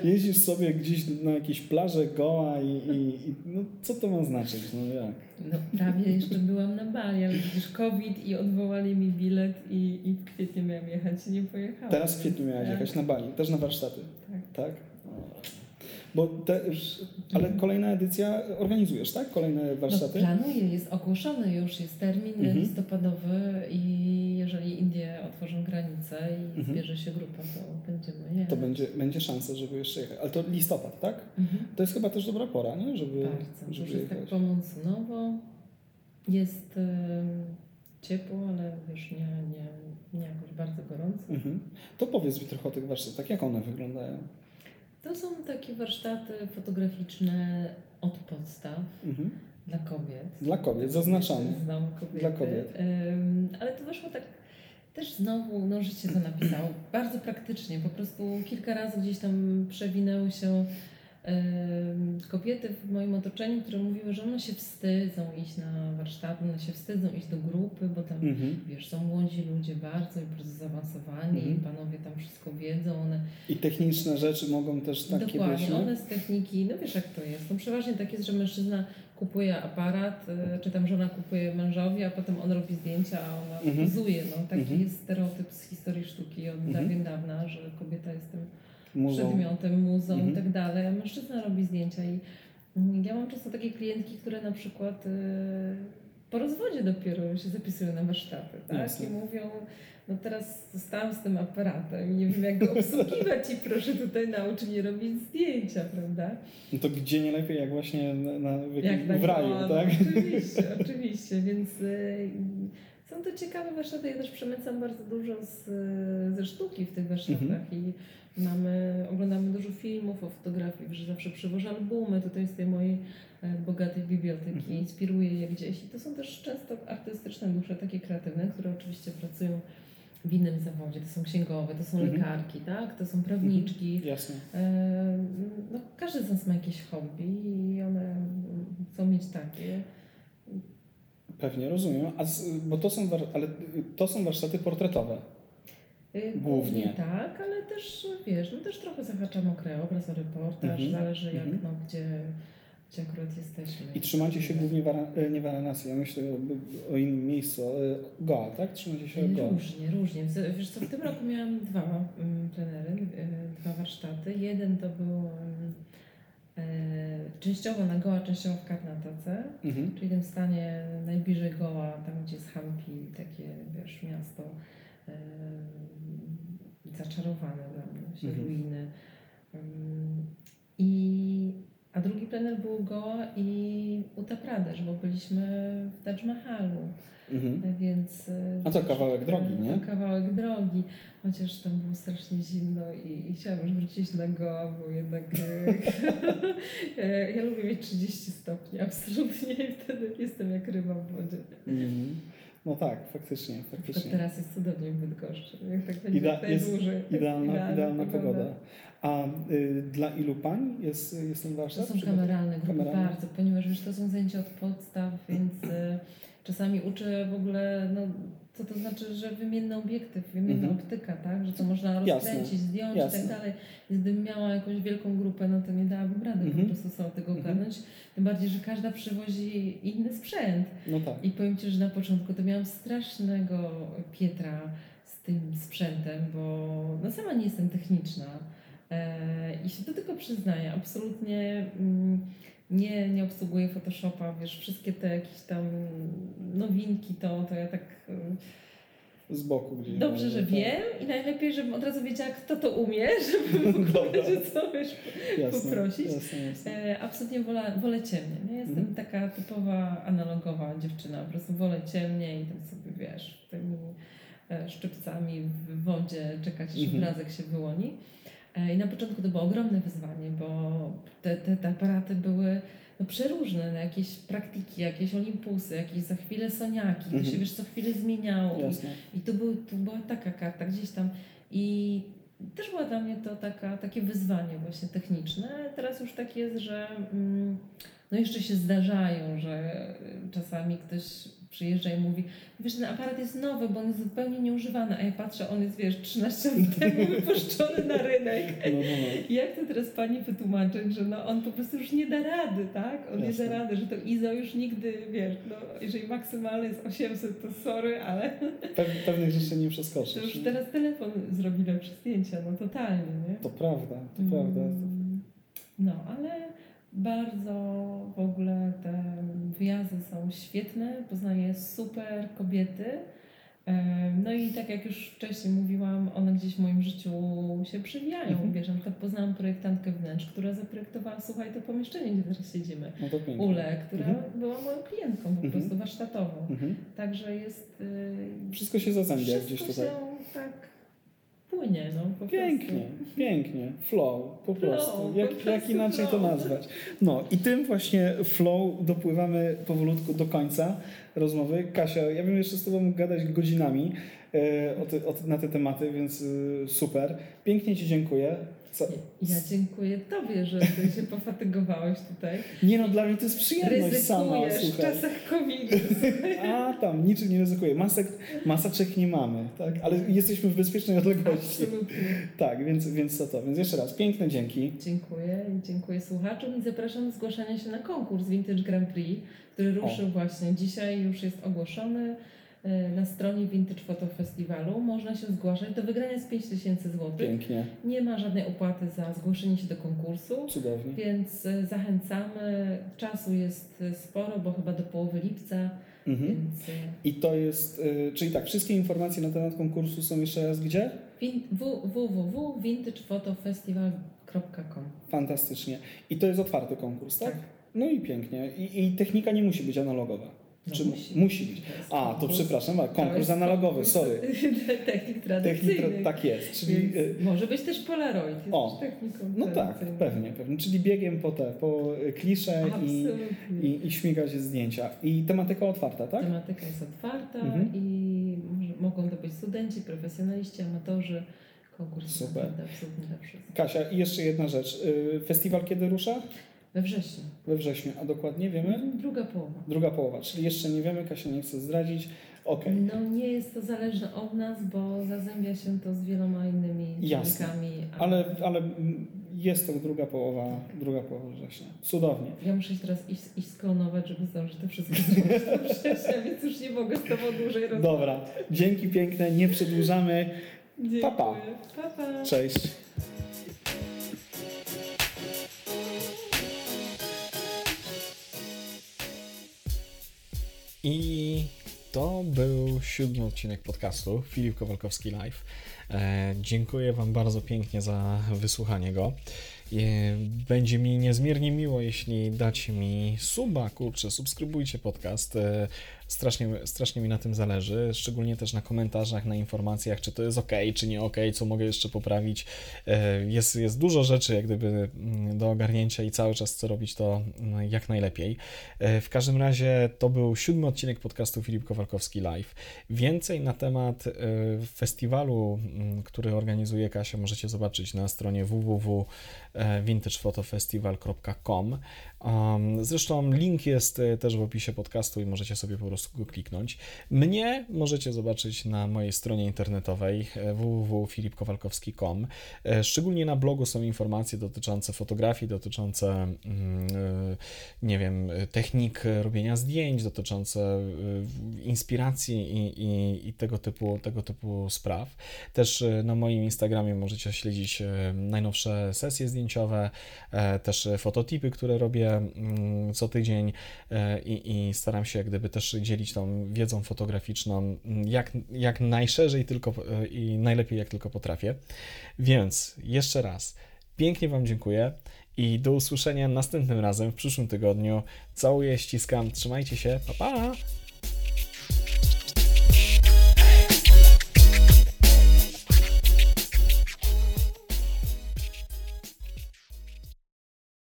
Speaker 1: [laughs] Jeździsz sobie gdzieś na jakieś plaże goła i, i, i no, co to ma znaczyć? No jak?
Speaker 2: No prawie jeszcze byłam na Bali, ale widzisz COVID i odwołali mi bilet i, i w kwietniu miałam jechać i nie pojechałam.
Speaker 1: Teraz w kwietniu miałaś
Speaker 2: Tak,
Speaker 1: jechać na Bali, też na warsztaty,
Speaker 2: Tak.
Speaker 1: tak? Bo te, ale kolejna edycja organizujesz, tak? Kolejne
Speaker 2: No,
Speaker 1: warsztaty?
Speaker 2: planuję, jest ogłoszony już, jest termin
Speaker 1: Mhm.
Speaker 2: listopadowy i jeżeli Indie otworzą granice i
Speaker 1: Mhm.
Speaker 2: zbierze się grupa, to będziemy jechać.
Speaker 1: To będzie, będzie szansa, żeby jeszcze jechać. Ale to listopad, tak?
Speaker 2: Mhm.
Speaker 1: To jest chyba też dobra pora, nie? Żeby,
Speaker 2: Bardzo.
Speaker 1: Żeby
Speaker 2: jest tak
Speaker 1: jechać.
Speaker 2: pomonsunowo. Jest em, ciepło, ale wiesz, nie, nie, nie jakoś bardzo gorąco.
Speaker 1: Mhm. To powiedz mi trochę o tych warsztatach, jak one wyglądają?
Speaker 2: To są takie warsztaty fotograficzne od podstaw
Speaker 1: Mhm.
Speaker 2: dla kobiet.
Speaker 1: Dla kobiet, zaznaczamy.
Speaker 2: Znam kobiety.
Speaker 1: Dla kobiet.
Speaker 2: Ale to wyszło tak też znowu, no życie to napisało, bardzo praktycznie. Po prostu kilka razy gdzieś tam przewinęły się kobiety w moim otoczeniu, które mówiły, że one się wstydzą iść na warsztaty, one się wstydzą iść do grupy, bo tam
Speaker 1: Mhm.
Speaker 2: wiesz, są młodzi ludzie bardzo i bardzo zaawansowani,
Speaker 1: Mhm.
Speaker 2: panowie tam wszystko wiedzą, one
Speaker 1: I techniczne rzeczy mogą też takie
Speaker 2: Dokładnie,
Speaker 1: być,
Speaker 2: one z techniki, no wiesz jak to jest. No przeważnie tak jest, że mężczyzna kupuje aparat, y, czy tam żona kupuje mężowi, a potem on robi zdjęcia, a ona
Speaker 1: Mhm.
Speaker 2: pozuje. No, taki
Speaker 1: Mhm.
Speaker 2: jest stereotyp z historii sztuki od
Speaker 1: Mhm.
Speaker 2: dawien dawna, że kobieta jest tym Przedmiotem, muzą
Speaker 1: Mhm.
Speaker 2: i tak dalej, a mężczyzna robi zdjęcia. I mm, ja mam często takie klientki, które na przykład y, po rozwodzie dopiero się zapisują na warsztaty, tak?
Speaker 1: Jasne.
Speaker 2: I mówią, no teraz zostałam z tym aparatem i nie wiem jak go obsługiwać i proszę tutaj nauczyć mnie robić zdjęcia, prawda?
Speaker 1: No to gdzie nie lepiej, jak właśnie na, na, w,
Speaker 2: na
Speaker 1: w raju,
Speaker 2: no,
Speaker 1: tak?
Speaker 2: No, oczywiście, [laughs] oczywiście, więc y, Są to ciekawe warsztaty, ja też przemycam bardzo dużo z, ze sztuki w tych warsztatach
Speaker 1: Mhm.
Speaker 2: i mamy, oglądamy dużo filmów o fotografii, że zawsze przywożę albumy tutaj z tej mojej e, bogatej biblioteki,
Speaker 1: Mhm.
Speaker 2: inspiruję je gdzieś i to są też często artystyczne dusze, takie kreatywne, które oczywiście pracują w innym zawodzie, to są księgowe, to są
Speaker 1: Mhm.
Speaker 2: lekarki, tak? to są prawniczki,
Speaker 1: Jasne.
Speaker 2: E, No, każdy z nas ma jakieś hobby i one chcą mieć takie.
Speaker 1: Pewnie rozumiem. A z, bo to są, ale to są warsztaty portretowe.
Speaker 2: Y,
Speaker 1: Głównie.
Speaker 2: tak, ale też wiesz, no też trochę zahaczam o krajobraz, o reportaż,
Speaker 1: Mhm.
Speaker 2: zależy jak,
Speaker 1: Mhm.
Speaker 2: no, gdzie, gdzie akurat jesteśmy.
Speaker 1: I trzymacie się głównie wara, e, nie Varanasi, ja myślę o, o innym miejscu. Goa, tak? Trzymacie się Goa.
Speaker 2: Różnie, różnie. W- Wiesz co, w tym roku miałam dwa mm, plenery, y, dwa warsztaty. Jeden to był częściowo na Goa, częściowo w Karnatace.
Speaker 1: Mhm.
Speaker 2: Czyli tym stanie najbliżej Goa, tam gdzie jest Hampi, takie wiesz, miasto zaczarowane dla mnie, się
Speaker 1: Mhm.
Speaker 2: ruiny. I, a drugi plener był Goa i Uttar Pradesh, bo byliśmy w Taj Mahalu,
Speaker 1: Mhm.
Speaker 2: więc... e,
Speaker 1: A to kawałek drogi, nie?
Speaker 2: To kawałek drogi, chociaż tam było strasznie zimno i, i chciałam już wrócić na Goa, bo jednak [laughs] e, ja lubię mieć 30 stopni, absolutnie i wtedy jestem jak ryba w wodzie.
Speaker 1: Mhm. No tak, faktycznie, faktycznie.
Speaker 2: teraz jest cudownie w Bydgoszczy, jak tak będzie
Speaker 1: Ida- jest
Speaker 2: najdłużej. jest
Speaker 1: Idealna, idealna pogoda. A y, dla ilu pań jest, jest ten
Speaker 2: To
Speaker 1: warsztat?
Speaker 2: są
Speaker 1: Czy-
Speaker 2: kameralne grupy
Speaker 1: kameralne?
Speaker 2: bardzo, ponieważ wiesz, to są zajęcia od podstaw, więc e, czasami uczę w ogóle, no co to znaczy, że wymienny obiektyw, wymienna
Speaker 1: Mhm.
Speaker 2: optyka, tak? Że to można rozkręcić, zdjąć i
Speaker 1: jasne.
Speaker 2: tak dalej. Więc gdybym miała jakąś wielką grupę, no to nie dałabym rady
Speaker 1: Mhm.
Speaker 2: po prostu sobie tego
Speaker 1: Mhm.
Speaker 2: ogarnąć. Tym bardziej, że każda przywozi inny sprzęt.
Speaker 1: No tak.
Speaker 2: I powiem Ci, że na początku to miałam strasznego Pietra z tym sprzętem, bo no sama nie jestem techniczna e, i się do tego przyznaję. Absolutnie mm, nie, nie obsługuję Photoshopa, wiesz, wszystkie te jakieś tam nowinki, to, to ja tak
Speaker 1: Z boku gdzieś.
Speaker 2: dobrze, że
Speaker 1: tak.
Speaker 2: wiem i najlepiej, żebym od razu wiedziała, kto to umie, [laughs] żeby w [laughs]
Speaker 1: Dobra.
Speaker 2: ogóle, że co wiesz,
Speaker 1: Jasne,
Speaker 2: poprosić.
Speaker 1: Jasne, jasne.
Speaker 2: E, absolutnie wolę, wolę ciemnie. Nie? Jestem
Speaker 1: Mhm.
Speaker 2: taka typowa analogowa dziewczyna. Po prostu wolę ciemnie i tam sobie wiesz, tymi e, szczypcami w wodzie czekać, aż
Speaker 1: Mhm.
Speaker 2: obrazek się wyłoni. E, I na początku to było ogromne wyzwanie, bo te, te, te aparaty były no, przeróżne, no, jakieś praktyki, jakieś olimpusy, jakieś za chwilę soniaki, to
Speaker 1: Mhm.
Speaker 2: się wiesz co chwilę zmieniało.
Speaker 1: Jasne.
Speaker 2: I to, był, to była taka karta gdzieś tam. I też była dla mnie to taka, takie wyzwanie właśnie techniczne. Teraz już tak jest, że mm, no jeszcze się zdarzają, że czasami ktoś przyjeżdża i mówi, wiesz, ten aparat jest nowy, bo on jest zupełnie nieużywany, a ja patrzę, on jest, wiesz, 13 lat [laughs] temu wypuszczony na rynek.
Speaker 1: No, no, no.
Speaker 2: Jak to teraz pani wytłumaczyć, że no on po prostu już nie da rady, tak? On
Speaker 1: Jasne.
Speaker 2: nie da rady, że to ISO już nigdy, wiesz, no jeżeli maksymalny jest 800, to sorry, ale
Speaker 1: Pew- pewnych rzeczy nie przeskoczysz.
Speaker 2: to już
Speaker 1: nie?
Speaker 2: teraz telefon zrobi lepsze zdjęcia, no totalnie, nie?
Speaker 1: To prawda, to
Speaker 2: Mm,
Speaker 1: prawda.
Speaker 2: No, ale bardzo w ogóle te wyjazdy są świetne, poznaję super kobiety. No i tak jak już wcześniej mówiłam, one gdzieś w moim życiu się przewijają.
Speaker 1: Mhm.
Speaker 2: Wiesz, na przykład poznałam projektantkę wnętrz, która zaprojektowała, słuchaj, to pomieszczenie, gdzie teraz siedzimy.
Speaker 1: No to.
Speaker 2: Ule, która
Speaker 1: Mhm.
Speaker 2: była moją klientką po
Speaker 1: Mhm.
Speaker 2: prostu warsztatową.
Speaker 1: Mhm.
Speaker 2: Także jest... y,
Speaker 1: Wszystko się zazębia
Speaker 2: wszystko
Speaker 1: gdzieś
Speaker 2: się
Speaker 1: tutaj.
Speaker 2: tak płynie, no po
Speaker 1: Pięknie,
Speaker 2: prostu.
Speaker 1: pięknie. Flow, po
Speaker 2: Flow,
Speaker 1: prostu.
Speaker 2: po
Speaker 1: Jak,
Speaker 2: prostu
Speaker 1: jak inaczej to
Speaker 2: flow.
Speaker 1: nazwać? No i tym właśnie flow dopływamy powolutku do końca rozmowy. Kasia, ja bym jeszcze z Tobą gadać godzinami e, o te, o na te tematy, więc e, super. Pięknie Ci dziękuję. Co?
Speaker 2: Ja dziękuję Tobie, że Ty się pofatygowałeś tutaj. [laughs]
Speaker 1: Nie no, dla mnie to jest przyjemność sama,
Speaker 2: Ryzykujesz w
Speaker 1: słuchaj.
Speaker 2: czasach COVID-u. [laughs]
Speaker 1: A tam, niczym nie ryzykuję. Masek, maseczek nie mamy, tak? Ale jesteśmy w bezpiecznej odległości.
Speaker 2: Absolutnie.
Speaker 1: Tak, więc, więc co to? Więc jeszcze raz, piękne dzięki.
Speaker 2: Dziękuję i dziękuję słuchaczom i zapraszam do zgłaszania się na konkurs Vintage Grand Prix, który ruszył właśnie dzisiaj, już jest ogłoszony na stronie Vintage Photo Festiwalu. Można się zgłaszać. Do wygrania jest 5000 zł.
Speaker 1: Pięknie,
Speaker 2: Nie ma żadnej opłaty za zgłoszenie się do konkursu.
Speaker 1: cudownie.
Speaker 2: Więc e, zachęcamy. Czasu jest e, sporo, bo chyba do połowy lipca,
Speaker 1: Mhm.
Speaker 2: więc e,
Speaker 1: I to jest, czyli tak, wszystkie informacje na temat konkursu są jeszcze raz gdzie?
Speaker 2: win- w- www.vintagefotofestival.com
Speaker 1: Fantastycznie. I to jest otwarty konkurs, tak?
Speaker 2: Tak.
Speaker 1: No i pięknie. I, I technika nie musi być analogowa.
Speaker 2: No
Speaker 4: Czy
Speaker 2: musi.
Speaker 4: musi być? A, to przepraszam, konkurs analogowy, sorry. [laughs]
Speaker 2: Technik
Speaker 4: Technik,
Speaker 2: tradycyjnych.
Speaker 4: tak jest, czyli... Y,
Speaker 2: może być też Polaroid, jest
Speaker 4: O,
Speaker 2: też techniką
Speaker 4: No tak, pewnie, pewnie. Czyli biegiem po te, po klisze i, i, i śmigać zdjęcia. I tematyka otwarta, tak?
Speaker 2: Tematyka jest otwarta
Speaker 4: Mhm.
Speaker 2: i mogą to być studenci, profesjonaliści, amatorzy. Konkurs
Speaker 4: Super.
Speaker 2: absolutnie dla wszystkich.
Speaker 4: Kasia, i jeszcze jedna rzecz. Y, Festiwal kiedy rusza?
Speaker 2: We wrześniu.
Speaker 4: We wrześniu, a dokładnie wiemy?
Speaker 2: Druga połowa.
Speaker 4: Druga połowa, czyli jeszcze nie wiemy, Kasia nie chce zdradzić. Okej.
Speaker 2: No nie jest to zależne od nas, bo zazębia się to z wieloma innymi czynnikami.
Speaker 4: Ale, ale jest to druga połowa, druga połowa września. Cudownie.
Speaker 2: Ja muszę się teraz iść, iść sklonować, żeby zdążyć to wszystko zrobić do [laughs] września, więc już nie mogę z Tobą dłużej rozmawiać.
Speaker 4: Dobra, dzięki piękne, nie przedłużamy.
Speaker 2: Dziękuję.
Speaker 4: Pa, pa.
Speaker 2: Pa, pa.
Speaker 4: Cześć.
Speaker 1: I to był siódmy odcinek podcastu Filip Kowalkowski Live. E, dziękuję Wam bardzo pięknie za wysłuchanie go. E, będzie mi niezmiernie miło, jeśli dacie mi suba, kurczę, subskrybujcie podcast. E, strasznie, strasznie mi na tym zależy, szczególnie też na komentarzach, na informacjach, czy to jest ok, czy nie ok, co mogę jeszcze poprawić. E, Jest, jest dużo rzeczy jak gdyby mm, do ogarnięcia i cały czas chcę robić to mm, jak najlepiej. E, W każdym razie to był siódmy odcinek podcastu Filip Kowalkowski Live. Więcej na temat e, festiwalu, mm, który organizuje Kasia, możecie zobaczyć na stronie www.vintagefotofestival.com. Zresztą link jest e, też w opisie podcastu i możecie sobie po prostu go kliknąć. Mnie możecie zobaczyć na mojej stronie internetowej e, www.filipkowalkowski.com. E, Szczególnie na blogu są informacje dotyczące fotografii, dotyczące mm, nie wiem, technik robienia zdjęć, dotyczące inspiracji i, i, i tego, typu, tego typu spraw. Też na moim Instagramie możecie śledzić najnowsze sesje zdjęciowe, też fototipy, które robię mm, co tydzień e, i, i staram się jak gdyby też dzielić tą wiedzą fotograficzną mm, jak, jak najszerzej tylko e, i najlepiej jak tylko potrafię. Więc jeszcze raz pięknie Wam dziękuję i do usłyszenia następnym razem w przyszłym tygodniu. Całuję, ściskam, trzymajcie się, pa pa!